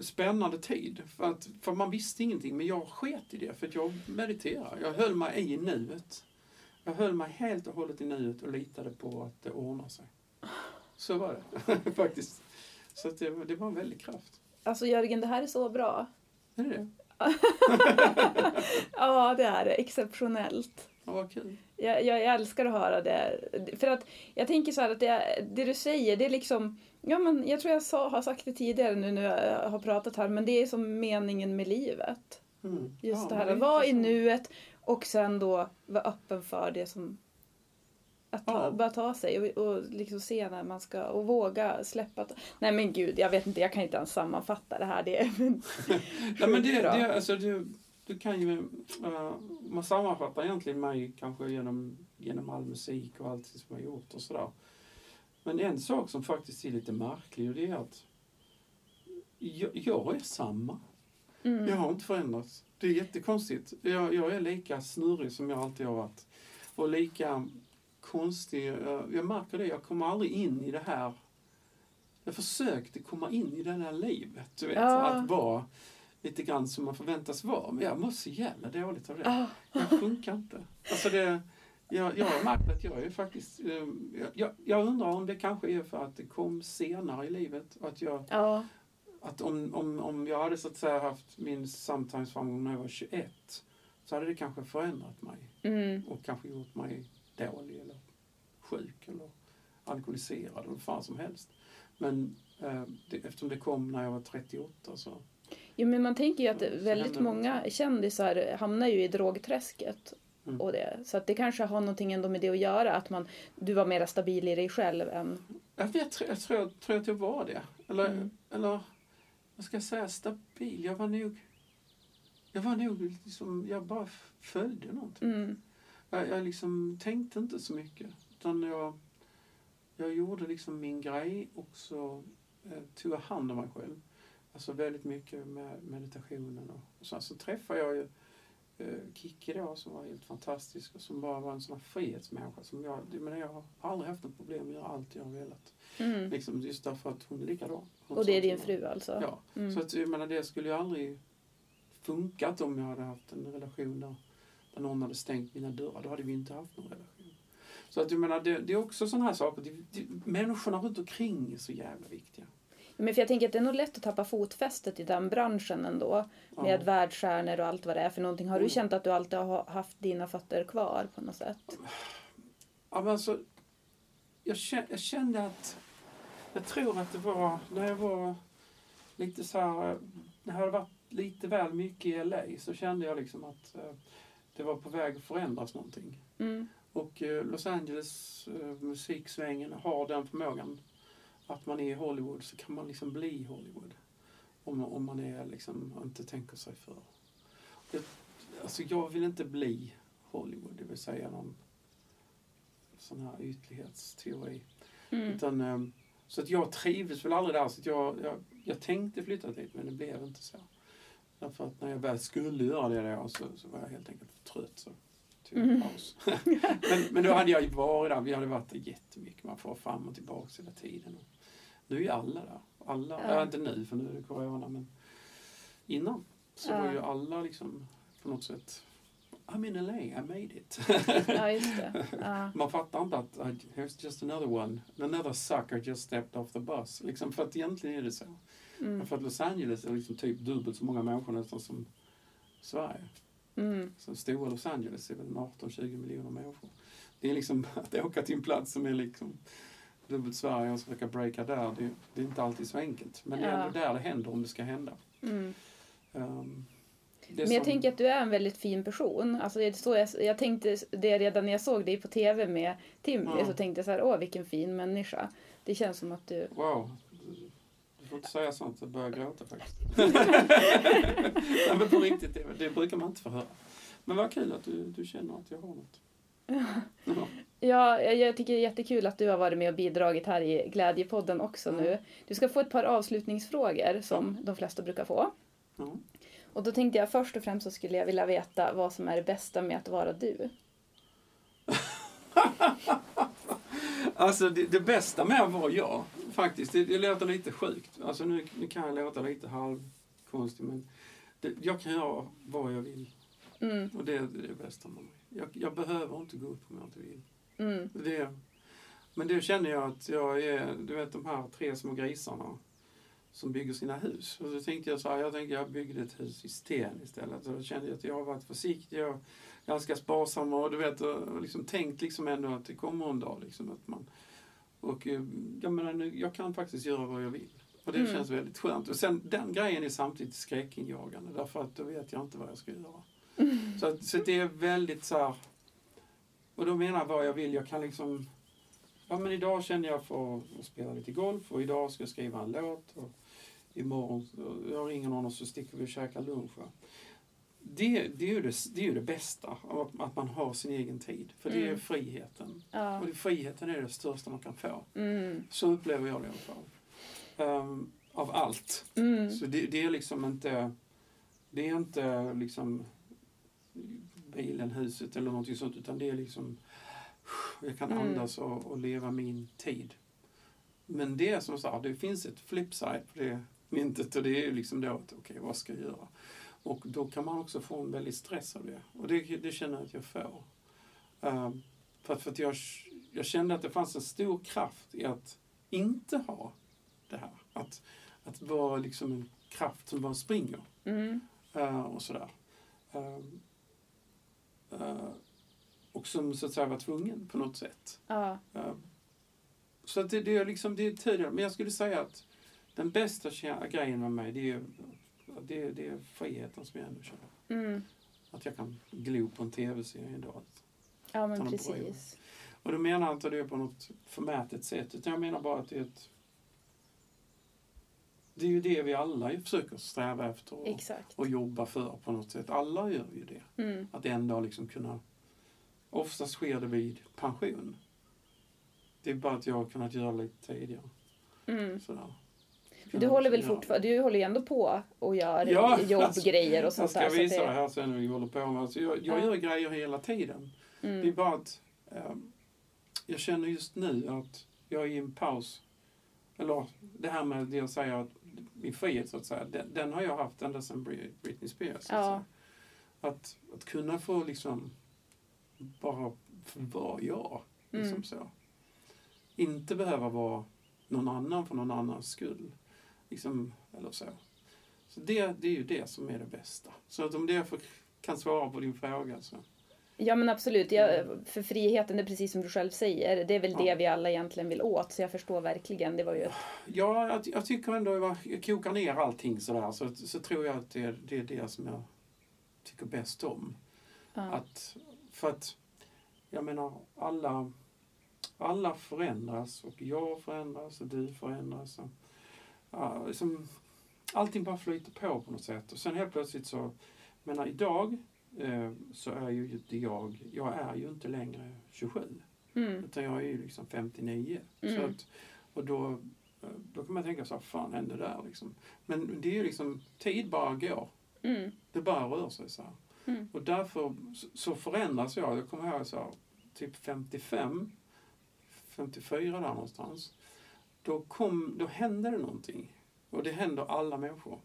spännande tid. För, att, för man visste ingenting, men jag sket i det för jag mediterade. Jag höll mig i nuet. Jag höll mig helt och hållet i nuet och litade på att det ordnar sig. Så var det faktiskt. Så det, var- det var en väldig kraft. Alltså Jörgen, det här är så bra. Är det det? Ja, det är det. Exceptionellt. Ja, vad kul. Jag, jag, jag älskar att höra det. För att jag tänker så här att det, det du säger, det är liksom... Ja, men jag tror jag sa, har sagt det tidigare nu när jag har pratat här, men det är som meningen med livet. Mm. Just Ja, det här att vara i nuet och sen då vara öppen för det som... Att ta, Ja. bara ta sig och, och liksom se när man ska och våga släppa. Nej men gud, jag vet inte, jag kan inte ens sammanfatta det här. Det är, Nej, men det, bra. det, alltså, det, du kan ju, eh, man sammanfattar egentligen mig kanske genom, genom all musik och allt som jag har gjort och sådär. Men en sak som faktiskt är lite märklig och det är att jag, jag är samma. Mm. Jag har inte förändrats. Det är jättekonstigt. Jag, jag är lika snurrig som jag alltid har varit. Och lika konstig. Jag, jag märker det, jag kommer aldrig in i det här. Jag försökte komma in i det här livet. Du vet, Ja. att vara lite grann som man förväntas vara. Men jag mår så jävla dåligt av det. Ah, Jag funkar inte. Alltså det, jag, jag har märkt att jag är faktiskt... eh, Jag, jag, undrar om det kanske är för att det kom senare i livet. Att jag ja. att om, om, om jag hade så att säga haft min samtalsframgång när jag var 21 så hade det kanske förändrat mig Mm. och kanske gjort mig dålig eller sjuk eller alkoholiserad eller vad fan som helst. Men eh, det, eftersom det kom när jag var 38 så... Jo, men man tänker ju att Så väldigt många kändisar hamnar ju i drogträsket. Mm. Och det. Så att det kanske har någonting ändå med det att göra. Att man, du var mer stabil i dig själv än... Jag, vet, jag, tror, jag, tror, att jag var det. Eller, Mm. eller vad ska jag säga, stabil. Jag var nog... Jag var nog liksom, jag bara följde någonting. Mm. Jag, jag liksom tänkte inte så mycket. Utan jag, jag gjorde liksom min grej och så eh, tog jag hand om mig själv. Alltså väldigt mycket med meditationen. Och, och så, så träffade jag ju eh, Kikki då som var helt fantastisk och som bara var en sån här frihetsmänniska. Som jag, men jag har aldrig haft något problem att göra allt jag har velat. Mm. Liksom, just därför att hon är likadan. Hon Och det är din fru alltså? Ja. Mm. Så att, jag menar, det skulle ju aldrig funkat om jag hade haft en relation där, där någon hade stängt mina dörrar. Då hade vi inte haft någon relation. Så att jag menar, det, det är också sådana här saker. Det, det, människorna runt omkring är så jävla viktiga. Men för jag tänker att det är nog lätt att tappa fotfästet i den branschen ändå. Med världsstjärnor och allt vad det är för någonting. Har du Mm. känt att du alltid har haft dina fötter kvar på något sätt? Ja, men alltså, jag, kände, jag kände att... Jag tror att det var när jag var lite så här... När jag hade varit lite väl mycket i LA så kände jag liksom att eh, det var på väg att förändras någonting. Mm. Och eh, Los Angeles eh, musiksvängen har den förmågan att man är i Hollywood så kan man liksom bli Hollywood. Om, om man är liksom, inte tänker sig för. Det, alltså jag vill inte bli Hollywood, det vill säga någon sån här ytlighetsteori. Mm. Utan, eh, så att jag trivdes väl aldrig där. Så jag, jag, jag tänkte flytta dit men det blev inte så. Därför att när jag väl skulle göra det då, så, så var jag helt enkelt för trött. Så tog en paus. men, men då hade jag ju varit där. Vi hade varit där jättemycket. Man får fram och tillbaka hela tiden. Och nu är alla där. Alla, Ja. ja. inte nu för nu är det corona men innan så Ja. var ju alla liksom på något sätt I'm in LA, I made it. Ja. Ja. Man fattar inte att here's just another one. Another sucker just stepped off the bus. Liksom, för att egentligen är det så. Mm. För att Los Angeles är liksom typ dubbelt så många människor nästan som Sverige. Mm. Så stora Los Angeles är väl 18-20 miljoner människor. Det är liksom att åka till en plats som är liksom dubbelt Sverige och försöka breaka där. Det, det är inte alltid så enkelt. Men det är Ja. ändå där det händer om det ska hända. Mm. Um, Men jag som- tänker att du är en väldigt fin person. Alltså det så jag, jag tänkte det redan när jag såg dig på TV med Timmy. Ja. Så tänkte jag så här, åh vilken fin människa. Det känns som att du... Wow. Du får inte säga sånt, jag börjar gråta faktiskt. Nej, men på riktigt, det, det brukar man inte få höra. Men vad kul att du, du känner att jag har något. Ja. Ja, jag, tycker det är jättekul att du har varit med och bidragit här i Glädjepodden också Mm. nu. Du ska få ett par avslutningsfrågor som de flesta brukar få. Ja. Och då tänkte jag först och främst så skulle jag vilja veta vad som är det bästa med att vara du. Alltså det, det bästa med att vara jag, faktiskt, det, det låter lite sjukt. Alltså nu, nu kan jag låta lite halvkonstig men det, jag kan göra vad jag vill. Mm, Och det, är det bästa med mig. Jag, jag behöver inte gå upp om jag inte vill. mm, Det, men det känner jag att jag är, du vet de här tre små grisarna som bygger sina hus. Och så tänkte jag så här, jag tänkte jag byggde ett hus i sten istället. Och då kände jag att jag har varit försiktig och ganska sparsam och du vet, och liksom tänkt liksom ändå att det kommer en dag liksom att man och eh, jag menar, jag kan faktiskt göra vad jag vill. Och det Mm. känns väldigt skönt. Och sen den grejen är samtidigt skräckinjagande därför att då vet jag inte vad jag ska göra. Så, att, så det är väldigt så här, och då menar jag vad jag vill. Jag kan liksom, ja men idag känner jag för att spela lite golf och idag ska jag skriva en låt. Och imorgon, så jag ringer någon och så sticker vi och käkar lunch. Det, det, är ju det, det är det bästa, att, man har sin egen tid. För det är Mm. friheten. ja, Och det, friheten är det största man kan få. mm, Så upplever jag det i alla fall. Ehm, av allt. mm, Så det, det är liksom inte, det är inte liksom bilen, huset eller någonting sånt utan det är liksom, jag kan Mm. andas och, och leva min tid. Men det är som sagt, det finns ett flipside på det myntet och det är ju liksom då att okej, vad ska jag göra? Och då kan man också få en väldig stress av det. Och det, det känner jag att jag får. Ehm, för att, för att jag, jag kände att det fanns en stor kraft i att inte ha det här. Att, att vara liksom en kraft som bara springer mm, eh, och sådär. Ehm, eh, och som så att säga var tvungen på något sätt. så att det, det är liksom, det är tidigare. Men jag skulle säga att den bästa grejen med mig det är, det, är- det är friheten som jag ändå känner. mm, Att jag kan glo på en tv-serie en dag. ja men precis. Och då menar jag inte det på något förmätet sätt utan jag menar bara att det är ett det är ju det vi alla försöker sträva efter och, och jobba för på något sätt. Alla gör ju det. Mm, Att en dag liksom kunna... Oftast sker det vid pension. Det är bara att jag har kunnat göra lite tidigare. mm. Sådär. Du håller väl fortfarande, du håller ju ändå på och gör Ja, jobbgrejer och Jag sånt ska där. så visa att det här sen hur vi håller på med. Alltså jag jag Ja. gör grejer hela tiden. Det är Mm, bara att ehm, jag känner just nu att jag är i en paus. Eller det här med det jag säger att min frihet så att säga, den, den har jag haft ända sedan Bri- Britney Spears. så att Ja. Att, att kunna få liksom bara vara jag. Liksom Mm. så. Inte behöva vara någon annan för någon annans skull. Liksom, eller så. Så det, det är ju det som är det bästa. Så att om det får, kan svara på din fråga så. Ja men absolut, jag, för friheten, det är precis som du själv säger, det är väl Ja. det vi alla egentligen vill åt. Så jag förstår verkligen, det var ju ett... Ja, jag, jag tycker ändå, jag kokar ner allting sådär, så, så tror jag att det, är- det är det som jag tycker bäst om. Ja. Att, för att, jag menar, alla, alla förändras och jag förändras och du förändras. Och, ja, liksom, allting bara flyter på på något sätt. Och sen helt plötsligt så, menar idag eh, så är ju inte jag, jag är ju inte längre 27. Mm. Utan jag är ju liksom 59. Så Mm. att, och då, eh, då kan man tänka så här, fan hände där liksom? Men det är ju liksom, tid bara går. Mm. Det bara rör sig så. Mm. Och därför så- så förändras jag. Jag kommer ihåg så här, typ 55, 54 där någonstans. Då, kom, då hände det någonting. Och det händer alla människor.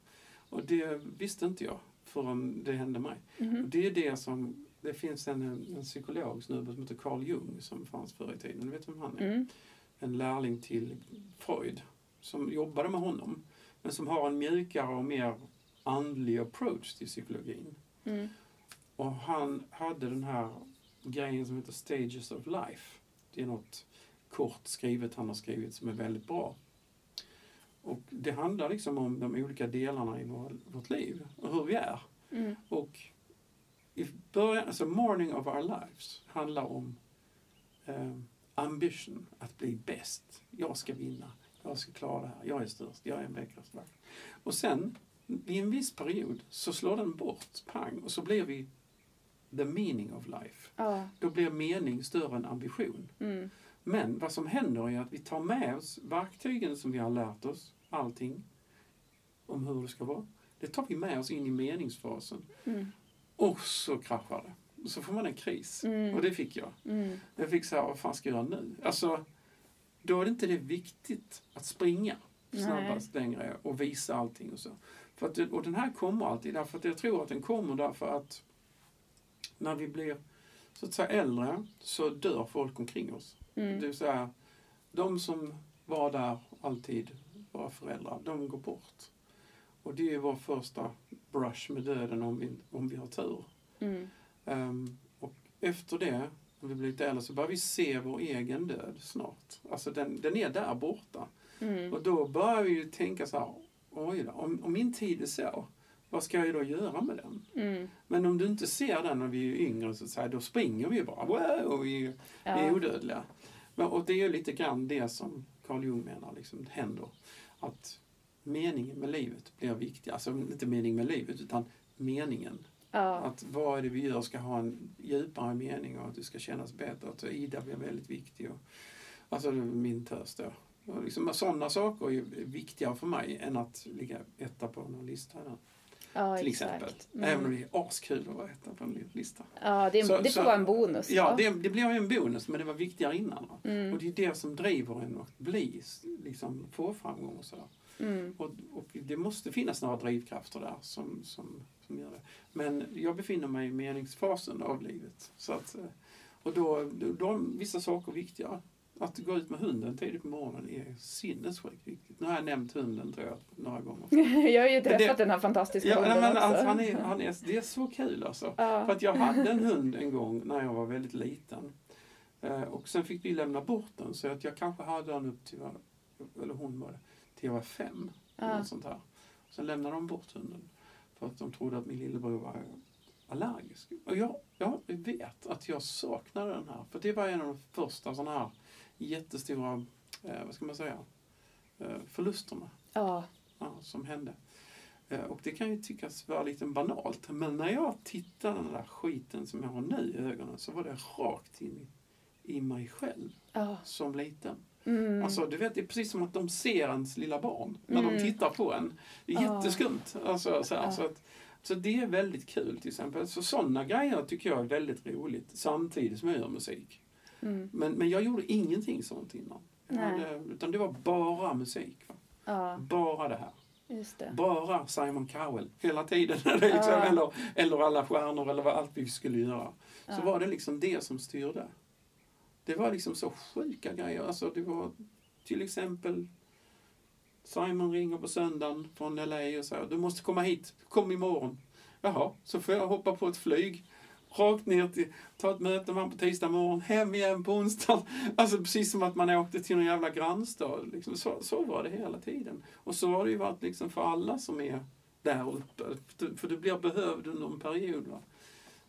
Och det visste inte jag förrän det hände mig. Och Mhm. det är det som, det finns en, en psykolog snubbe som heter Carl Jung som fanns förr i tiden. Du vet vem han är? Mm. en lärling till Freud som jobbade med honom men som har en mjukare och mer andlig approach till psykologin. Mm. Och han hade den här grejen som heter Stages of Life. Det är något kort skrivet han har skrivit som är väldigt bra. Och det handlar liksom om de olika delarna i vår, vårt liv och hur vi är. Mm. Och i början, alltså Morning of Our Lives handlar om eh, ambition, att bli bäst. Jag ska vinna, jag ska klara det här, jag är störst, jag är en vakt. Och sen, i en viss period, så slår den bort, pang, och så blir vi the meaning of life. Ja. Då blir mening större än ambition. Mm. Men vad som händer är att vi tar med oss verktygen som vi har lärt oss, allting om hur det ska vara. Det tar vi med oss in i meningsfasen. Mm. Och så kraschar det. Så får man en kris. Mm. Och det fick jag. Mm. Jag fick säga, vad fan ska jag göra nu? Alltså, då är det inte det viktigt att springa snabbast längre och visa allting och så. För att, och den här kommer alltid, därför att jag tror att den kommer därför att när vi blir så att säga äldre så dör folk omkring oss. Mm. Det vill säga, de som var där alltid, våra föräldrar, de går bort. Och det är vår första brush med döden om vi, om vi har tur. Mm. Ehm, och efter det, när vi blir lite äldre, så börjar vi se vår egen död snart. Alltså den, den är där borta. Mm. Och då börjar vi ju tänka så här, oj då, om, om min tid är så, vad ska jag då göra med den? Mm. Men om du inte ser den när vi är yngre, så att säga, då springer vi ju bara, wow, vi, vi är Ja. odödliga. Men, och det är ju lite grann det som Carl Jung menar liksom, händer. Att meningen med livet blir viktig. Alltså inte mening med livet, utan meningen. Ja. Att vad är det vi gör ska ha en djupare mening och att det ska kännas bättre. Att Ida blir väldigt viktig. Och, alltså min töst då. Och liksom, sådana saker är viktigare för mig än att ligga etta på någon lista. Där, ja, till exakt. exempel. Mm. Även om det är askul att vara etta på en lista. Ja, det, Så- det får så- vara en bonus. Ja, det, det blir ju en bonus men det var viktigare innan. Mm. Och det är det som driver en att bli, liksom, få framgång och sådär. Mm. Och, och det måste finnas några drivkrafter där som, som, som gör det. Men jag befinner mig i meningsfasen av livet. Så att, eh, och då, då, då är vissa saker viktigare. Att gå ut med hunden tidigt på morgonen är sinnessjukt viktigt. Nu har jag nämnt hunden tror jag några gånger. Jag har ju Men det- träffat den här fantastiska Ja, hunden men också. alltså, han är, han är, det är så kul alltså. Ja. För att jag hade en hund en gång när jag var väldigt liten. Eh, och sen fick vi lämna bort den så att jag kanske hade den upp till, eller hon var det, till jag var fem. Ja. något sånt här. Sen lämnade de bort hunden. För att de trodde att min lillebror var allergisk. Och jag, jag vet att jag saknade den här. För det var en av de första sådana här jättestora, eh, vad ska man säga, eh, förlusterna Ja. ja, som hände. Eh, Och det kan ju tyckas vara lite banalt, men när jag tittade den där skiten som jag har nu i ögonen så var det rakt in i, mig själv Ja. som liten. Mm. Alltså, du vet, det är precis som att de ser ens lilla barn när de Mm. tittar på en. Det är jätteskumt. Alltså, så, här, Ja. så, att, så det är väldigt kul till exempel. Så sådana grejer tycker jag är väldigt roligt samtidigt som jag gör musik. Mm. Men, men jag gjorde ingenting sånt innan. Hade, utan det var bara musik. Ja, Bara det här. det. Bara Simon Cowell hela tiden. liksom, Ja. eller, eller alla stjärnor eller vad allt vi skulle göra. Så Ja. var det liksom det som styrde. Det var liksom så sjuka grejer. Alltså det var till exempel Simon ringer på söndagen från LA och säger du måste komma hit, kom imorgon. Jaha, så får jag hoppa på ett flyg rakt ner till, ta ett möte med på tisdag morgon, hem igen på onsdag. Alltså precis som att man åkte till någon jävla grannstad. Liksom. Så, så var det hela tiden. Och så har det ju varit liksom för alla som är där uppe. För du blir behövd under en period. Va?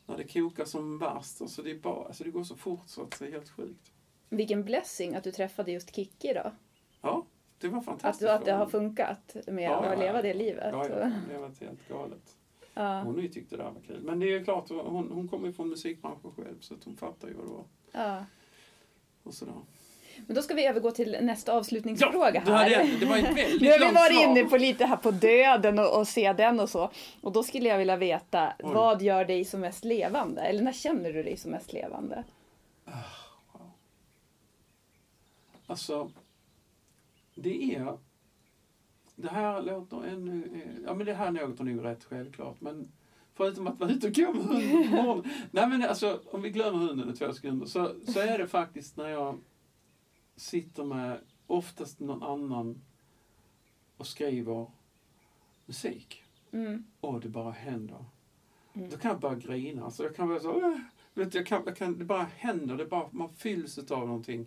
När det kokar som värst. Alltså det, bara, alltså det går så fort så att det är helt sjukt. Vilken blessing att du träffade just Kikki då. Ja, det var Att, fantastiskt. du, att det har funkat med Ja, ja, att leva det livet. Ja, ja, det var helt galet. Ja, Hon tyckt det där var kul. Men det är klart, hon, hon kommer ju från musikbranschen själv så hon fattar ju vad det var. ja. Och sådär. Men då ska vi övergå till nästa avslutningsfråga du här. en, det var ett väldigt Nu har vi varit inne på lite här på döden och, och se den och så. Och då skulle jag vilja veta, Oj. vad gör dig som mest levande? Eller när känner du dig som mest levande? Alltså, det är... Det här låter ännu... eh, Ja, men det här låter nog rätt självklart. Men förutom att vara ute och gå med hunden. Nej, men alltså, om vi glömmer hunden i två sekunder så, så är det faktiskt när jag sitter med oftast någon annan och skriver musik. Mm. och det bara händer. Mm. Då kan jag bara grina. Alltså jag kan bara så, "Åh!" vet du, jag kan, jag kan, det bara händer. Det bara, man fylls av någonting.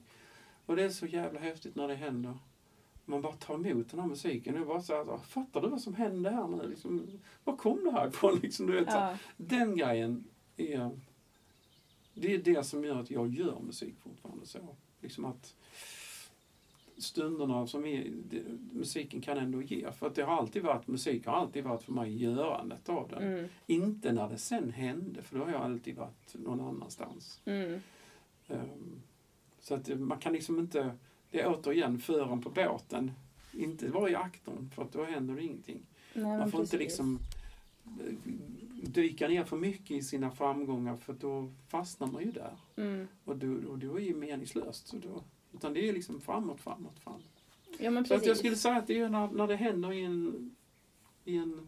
Och det är så jävla häftigt när det händer. Man bara tar emot den här musiken. Är bara så här, "Ah, fattar du vad som händer här nu? Liksom, var kom det här ifrån? Liksom, du vet, så, Ja. Den grejen är, det är det som gör att jag gör musik fortfarande. så. Liksom att stunderna som är, det, musiken kan ändå ge. För att det har alltid varit, musik har alltid varit för mig görandet av den. Mm. Inte när det sen hände, för då har jag alltid varit någon annanstans. Mm. Ehm, så att man kan liksom inte, det är återigen föraren på båten, inte vara i aktorn för att då händer det ingenting. Nej, Man får inte precis. liksom eh, dyka ner för mycket i sina framgångar för då fastnar man ju där. Mm. Och då, och då är ju meningslöst. Så då, utan det är liksom framåt, framåt, framåt. Ja, men Så att jag skulle säga att det är när, när det händer i en, i en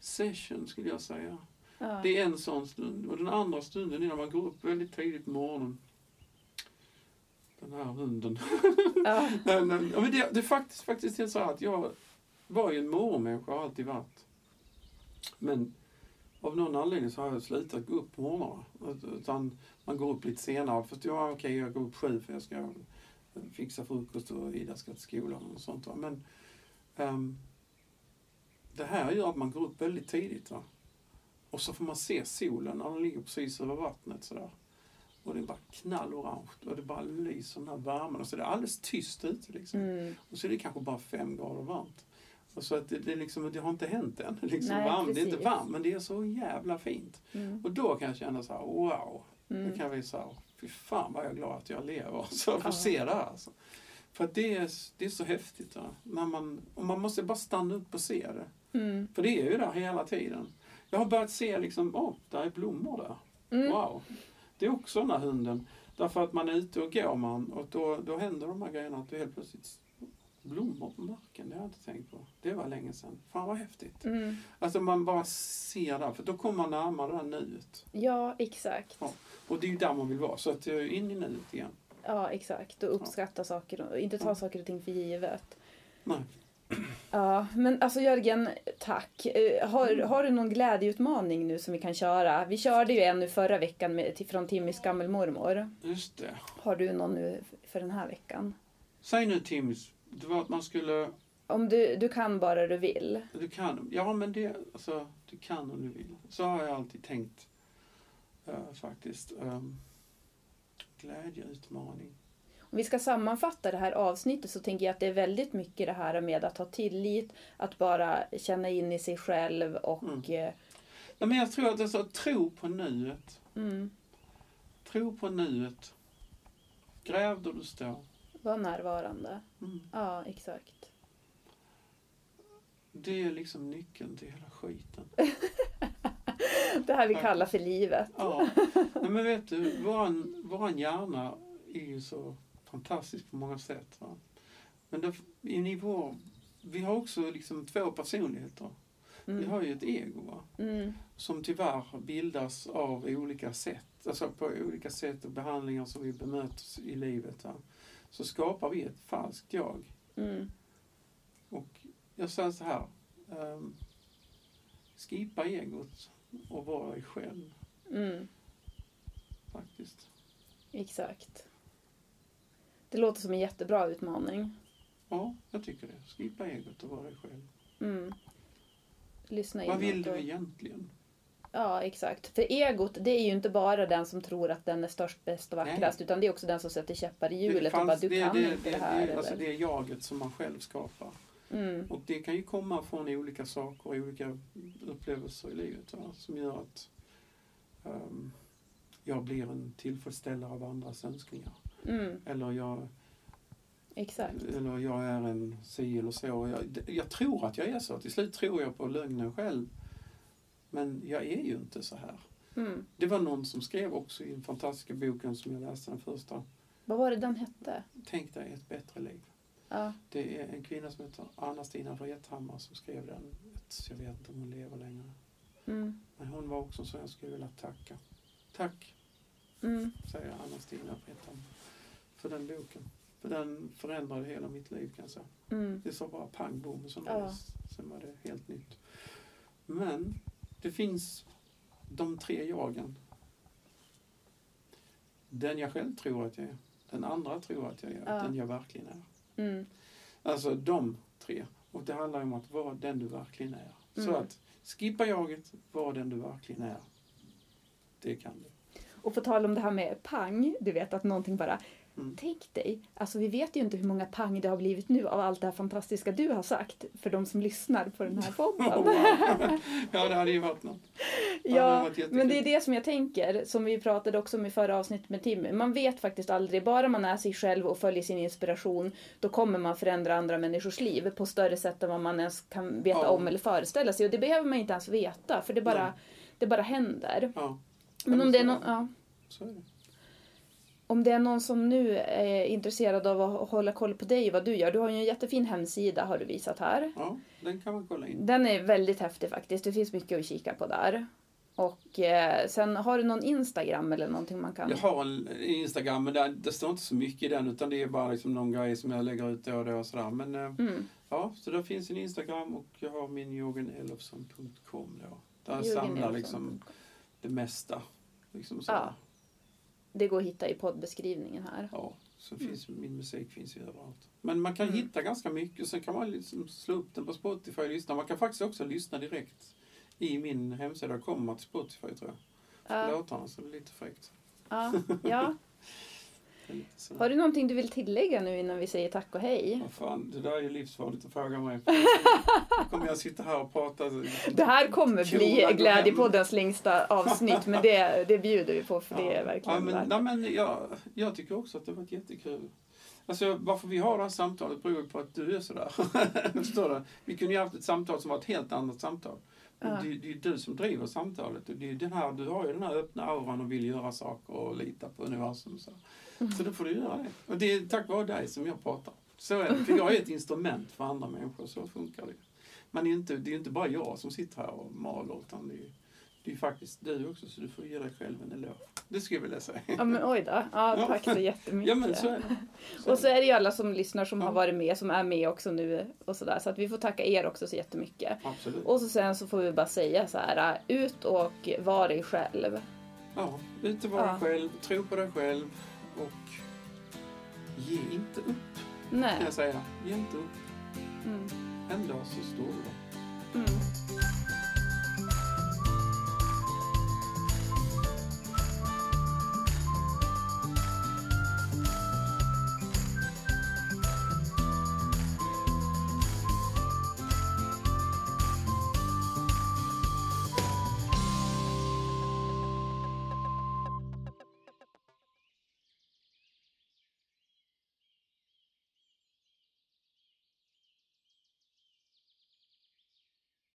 session, skulle jag säga. ja. Det är en sån stund. Och den andra stunden är när man går upp väldigt tidigt på morgonen. Den här hunden. Ja. Men, men, det, det är faktiskt, faktiskt är så att jag var ju en morgonmänniska, har alltid varit. Men av någon anledning så har jag slutat gå upp på morgnarna. Utan man går upp lite senare. För att ja, okej, jag går upp sju för jag ska fixa frukost och Ida ska till skolan och sånt. Men ehm, det här gör att man går upp väldigt tidigt. Va? Och så får man se solen när den ligger precis över vattnet sådär. Och det är bara knallorange och det bara lyser den här värmen. Och så är det alldeles tyst ute liksom. Mm. Och så är det kanske bara fem grader varmt. Och så att det, det, liksom, det har inte hänt än. Liksom Nej, varmt. Det är inte varmt men det är så jävla fint. Mm. Och då kan jag känna så här, wow. Då Mm. kan jag bli så här, fy fan vad jag är glad att jag lever. Så jag får Ja. se det här. Alltså. För det är, det är så häftigt. Va? När man, och man måste bara stanna upp och se det. Mm. För det är ju där hela tiden. Jag har börjat se liksom, åh, där är blommor där. Mm. Wow. Det är också den här hunden. Därför att man är ute och går man och då, då händer de här grejerna att du helt plötsligt blommor på marken. Det har jag inte tänkt på. Det var länge sedan. Fan vad häftigt. Mm. Alltså man bara ser där, för då kommer man närmare det här nuet. Ja, exakt. Ja. Och det är ju där man vill vara. Så att eh, in i nuet igen. Ja, exakt. Och uppskatta saker och inte ta Ja. saker och ting för givet. Nej. Ja, men alltså Jörgen, tack. Eh, Har, har du någon glädjeutmaning nu som vi kan köra? Vi körde ju en nu förra veckan med, från Timmys gammelmormor. Just det. Har du någon nu för den här veckan? Säg nu Tims, det var att man skulle... Om du, du kan bara du vill. Du kan. Ja men det, alltså, du kan om du vill. Så har jag alltid tänkt. eh, faktiskt. Um, glädjeutmaning. Om vi ska sammanfatta det här avsnittet så tänker jag att det är väldigt mycket det här med att ha tillit, att bara känna in i sig själv och... Mm. eh, Ja, men jag tror att det är så, tro på nuet. Mm, Tro på nuet. Gräv där du står. vara närvarande. Mm. Ja, exakt. Det är liksom nyckeln till hela skiten. Det här vi kallar för livet. Ja, men vet du, våran, våran hjärna är ju så fantastisk på många sätt. Va? Men det, i nivå, vi har också liksom två personligheter. Vi Mm. har ju ett ego? Mm. som tyvärr bildas av olika sätt. Alltså på olika sätt och behandlingar som vi bemöts i livet. Va? Så skapar vi ett falskt jag. Mm. Och jag säger så här. Um, skipa egot och vara dig själv Mm, faktiskt. exakt. Det låter som en jättebra utmaning. Ja, jag tycker det. Skipa egot och vara dig själv. Mm. Lyssna Vad vill du och- egentligen? Ja, exakt. För egot, det är ju inte bara den som tror att den är störst, bäst och vackrast, utan det är också den som sätter käppar i hjulet och bara du kan det, inte det, det här. det, alltså det är jaget som man själv skapar. Mm, Och det kan ju komma från olika saker och olika upplevelser i livet va? som gör att ehm, jag blir en tillfredsställare av andras önskningar. Mm, Eller jag, exakt. eller jag är en si eller så. Jag, jag tror att jag är så. Till slut tror jag på lögnen själv. Men jag är ju inte så här. Mm. Det var någon som skrev också i den fantastiska boken som jag läste den första. Vad var det den hette? Tänk dig ett bättre liv. Ja. Det är en kvinna som heter Anna-Stina Vrethammar som skrev den. Jag vet inte om hon lever längre. Mm, Men hon var också så jag skulle vilja tacka. Tack, mm, säger Anna-Stina Vrethammar, för den boken. För den förändrade hela mitt liv kan jag säga. mm, Det sa bara pang bom och sen, Ja. sen var det helt nytt. Men det finns de tre jagen. Den jag själv tror att jag är. Den andra tror att jag är. Ja. Den jag verkligen är. mm, Alltså de tre. Och det handlar om att vara den du verkligen är. Så Mm. att skippa jaget, var den du verkligen är. Det kan du. Och på tal om det här med pang, du vet att någonting bara Mm. Tänk dig, alltså vi vet ju inte hur många pang det har blivit nu av allt det här fantastiska du har sagt för de som lyssnar på den här podden. Ja, det hade ju varit något. det Ja, varit jättekul. men det är det som jag tänker, som vi pratade också om i förra avsnittet med Tim. Man vet faktiskt aldrig, bara man är sig själv och följer sin inspiration, då kommer man förändra andra människors liv på större sätt än vad man ens kan veta Ja. om eller föreställa sig. Och det behöver man inte ens veta, för det bara, Nej. det bara händer. Ja, Men Ja, om det, är det. ja, så är det. Om det är någon som nu är intresserad av att hålla koll på dig och vad du gör. Du har ju en jättefin hemsida har du visat här. Ja, den kan man kolla in. Den är väldigt häftig faktiskt. Det finns mycket att kika på där. Och eh, sen har du någon Instagram eller någonting man kan... Jag har en Instagram, men det, det står inte så mycket i den utan det är bara liksom någon grej som jag lägger ut då och då och sådär. Men eh, Mm. ja, så där finns en Instagram och jag har min jorgenelofsson.com då. Där jag samlar liksom det mesta. Liksom så. Ja. Det går att hitta i poddbeskrivningen här. Ja, så finns, min musik finns ju överallt. Men man kan Mm. hitta ganska mycket. Sen kan man liksom slå upp den på Spotify och lyssna. Man kan faktiskt också lyssna direkt i min hemsida. Där kommer till Spotify tror jag. Ja, Låtarna, så det är lite fräckt. ja, ja. Det är lite sådär. Har du någonting du vill tillägga nu innan vi säger tack och hej? Vad fan, det där är ju livsfarligt att fråga mig. Kommer jag sitta här och prata. Det här kommer bli. Glädjepoddens längsta avsnitt, men det, det bjuder vi på för det är verkligen ja, men, värt. nej, men jag, jag tycker också att det har varit jättekul. Alltså varför vi har det här samtalet beror på att du är sådär. Förstår du? Vi kunde ju haft ett samtal som var ett helt annat samtal. Men Ja. Det, det är du som driver samtalet. Och Det är den här, du har ju den här öppna auran och vill göra saker och lita på universum. Så, Mm. så då får du göra det. Och det är tack vare dig som jag pratar. Så är det. För jag är ett instrument för andra människor. Så funkar det. Men det är ju inte, det är ju inte bara jag som sitter här och maler. Utan det är det är faktiskt du också. Så du får ge dig själv en eloge. Det skulle jag vilja säga. Ja, men oj då. Ja, tack så jättemycket. Ja men så är det. Så Och så är det ju alla som lyssnar som Ja. har varit med, som är med också nu och sådär. Så att vi får tacka er också så jättemycket. Absolut. Och så sen så får vi bara säga så här, ut och var dig själv. Ja, ut och vara Ja. själv, tro på dig själv och ge inte upp, kan Nej. jag säga. Ge inte upp. Mm. En dag så står du där. Mm.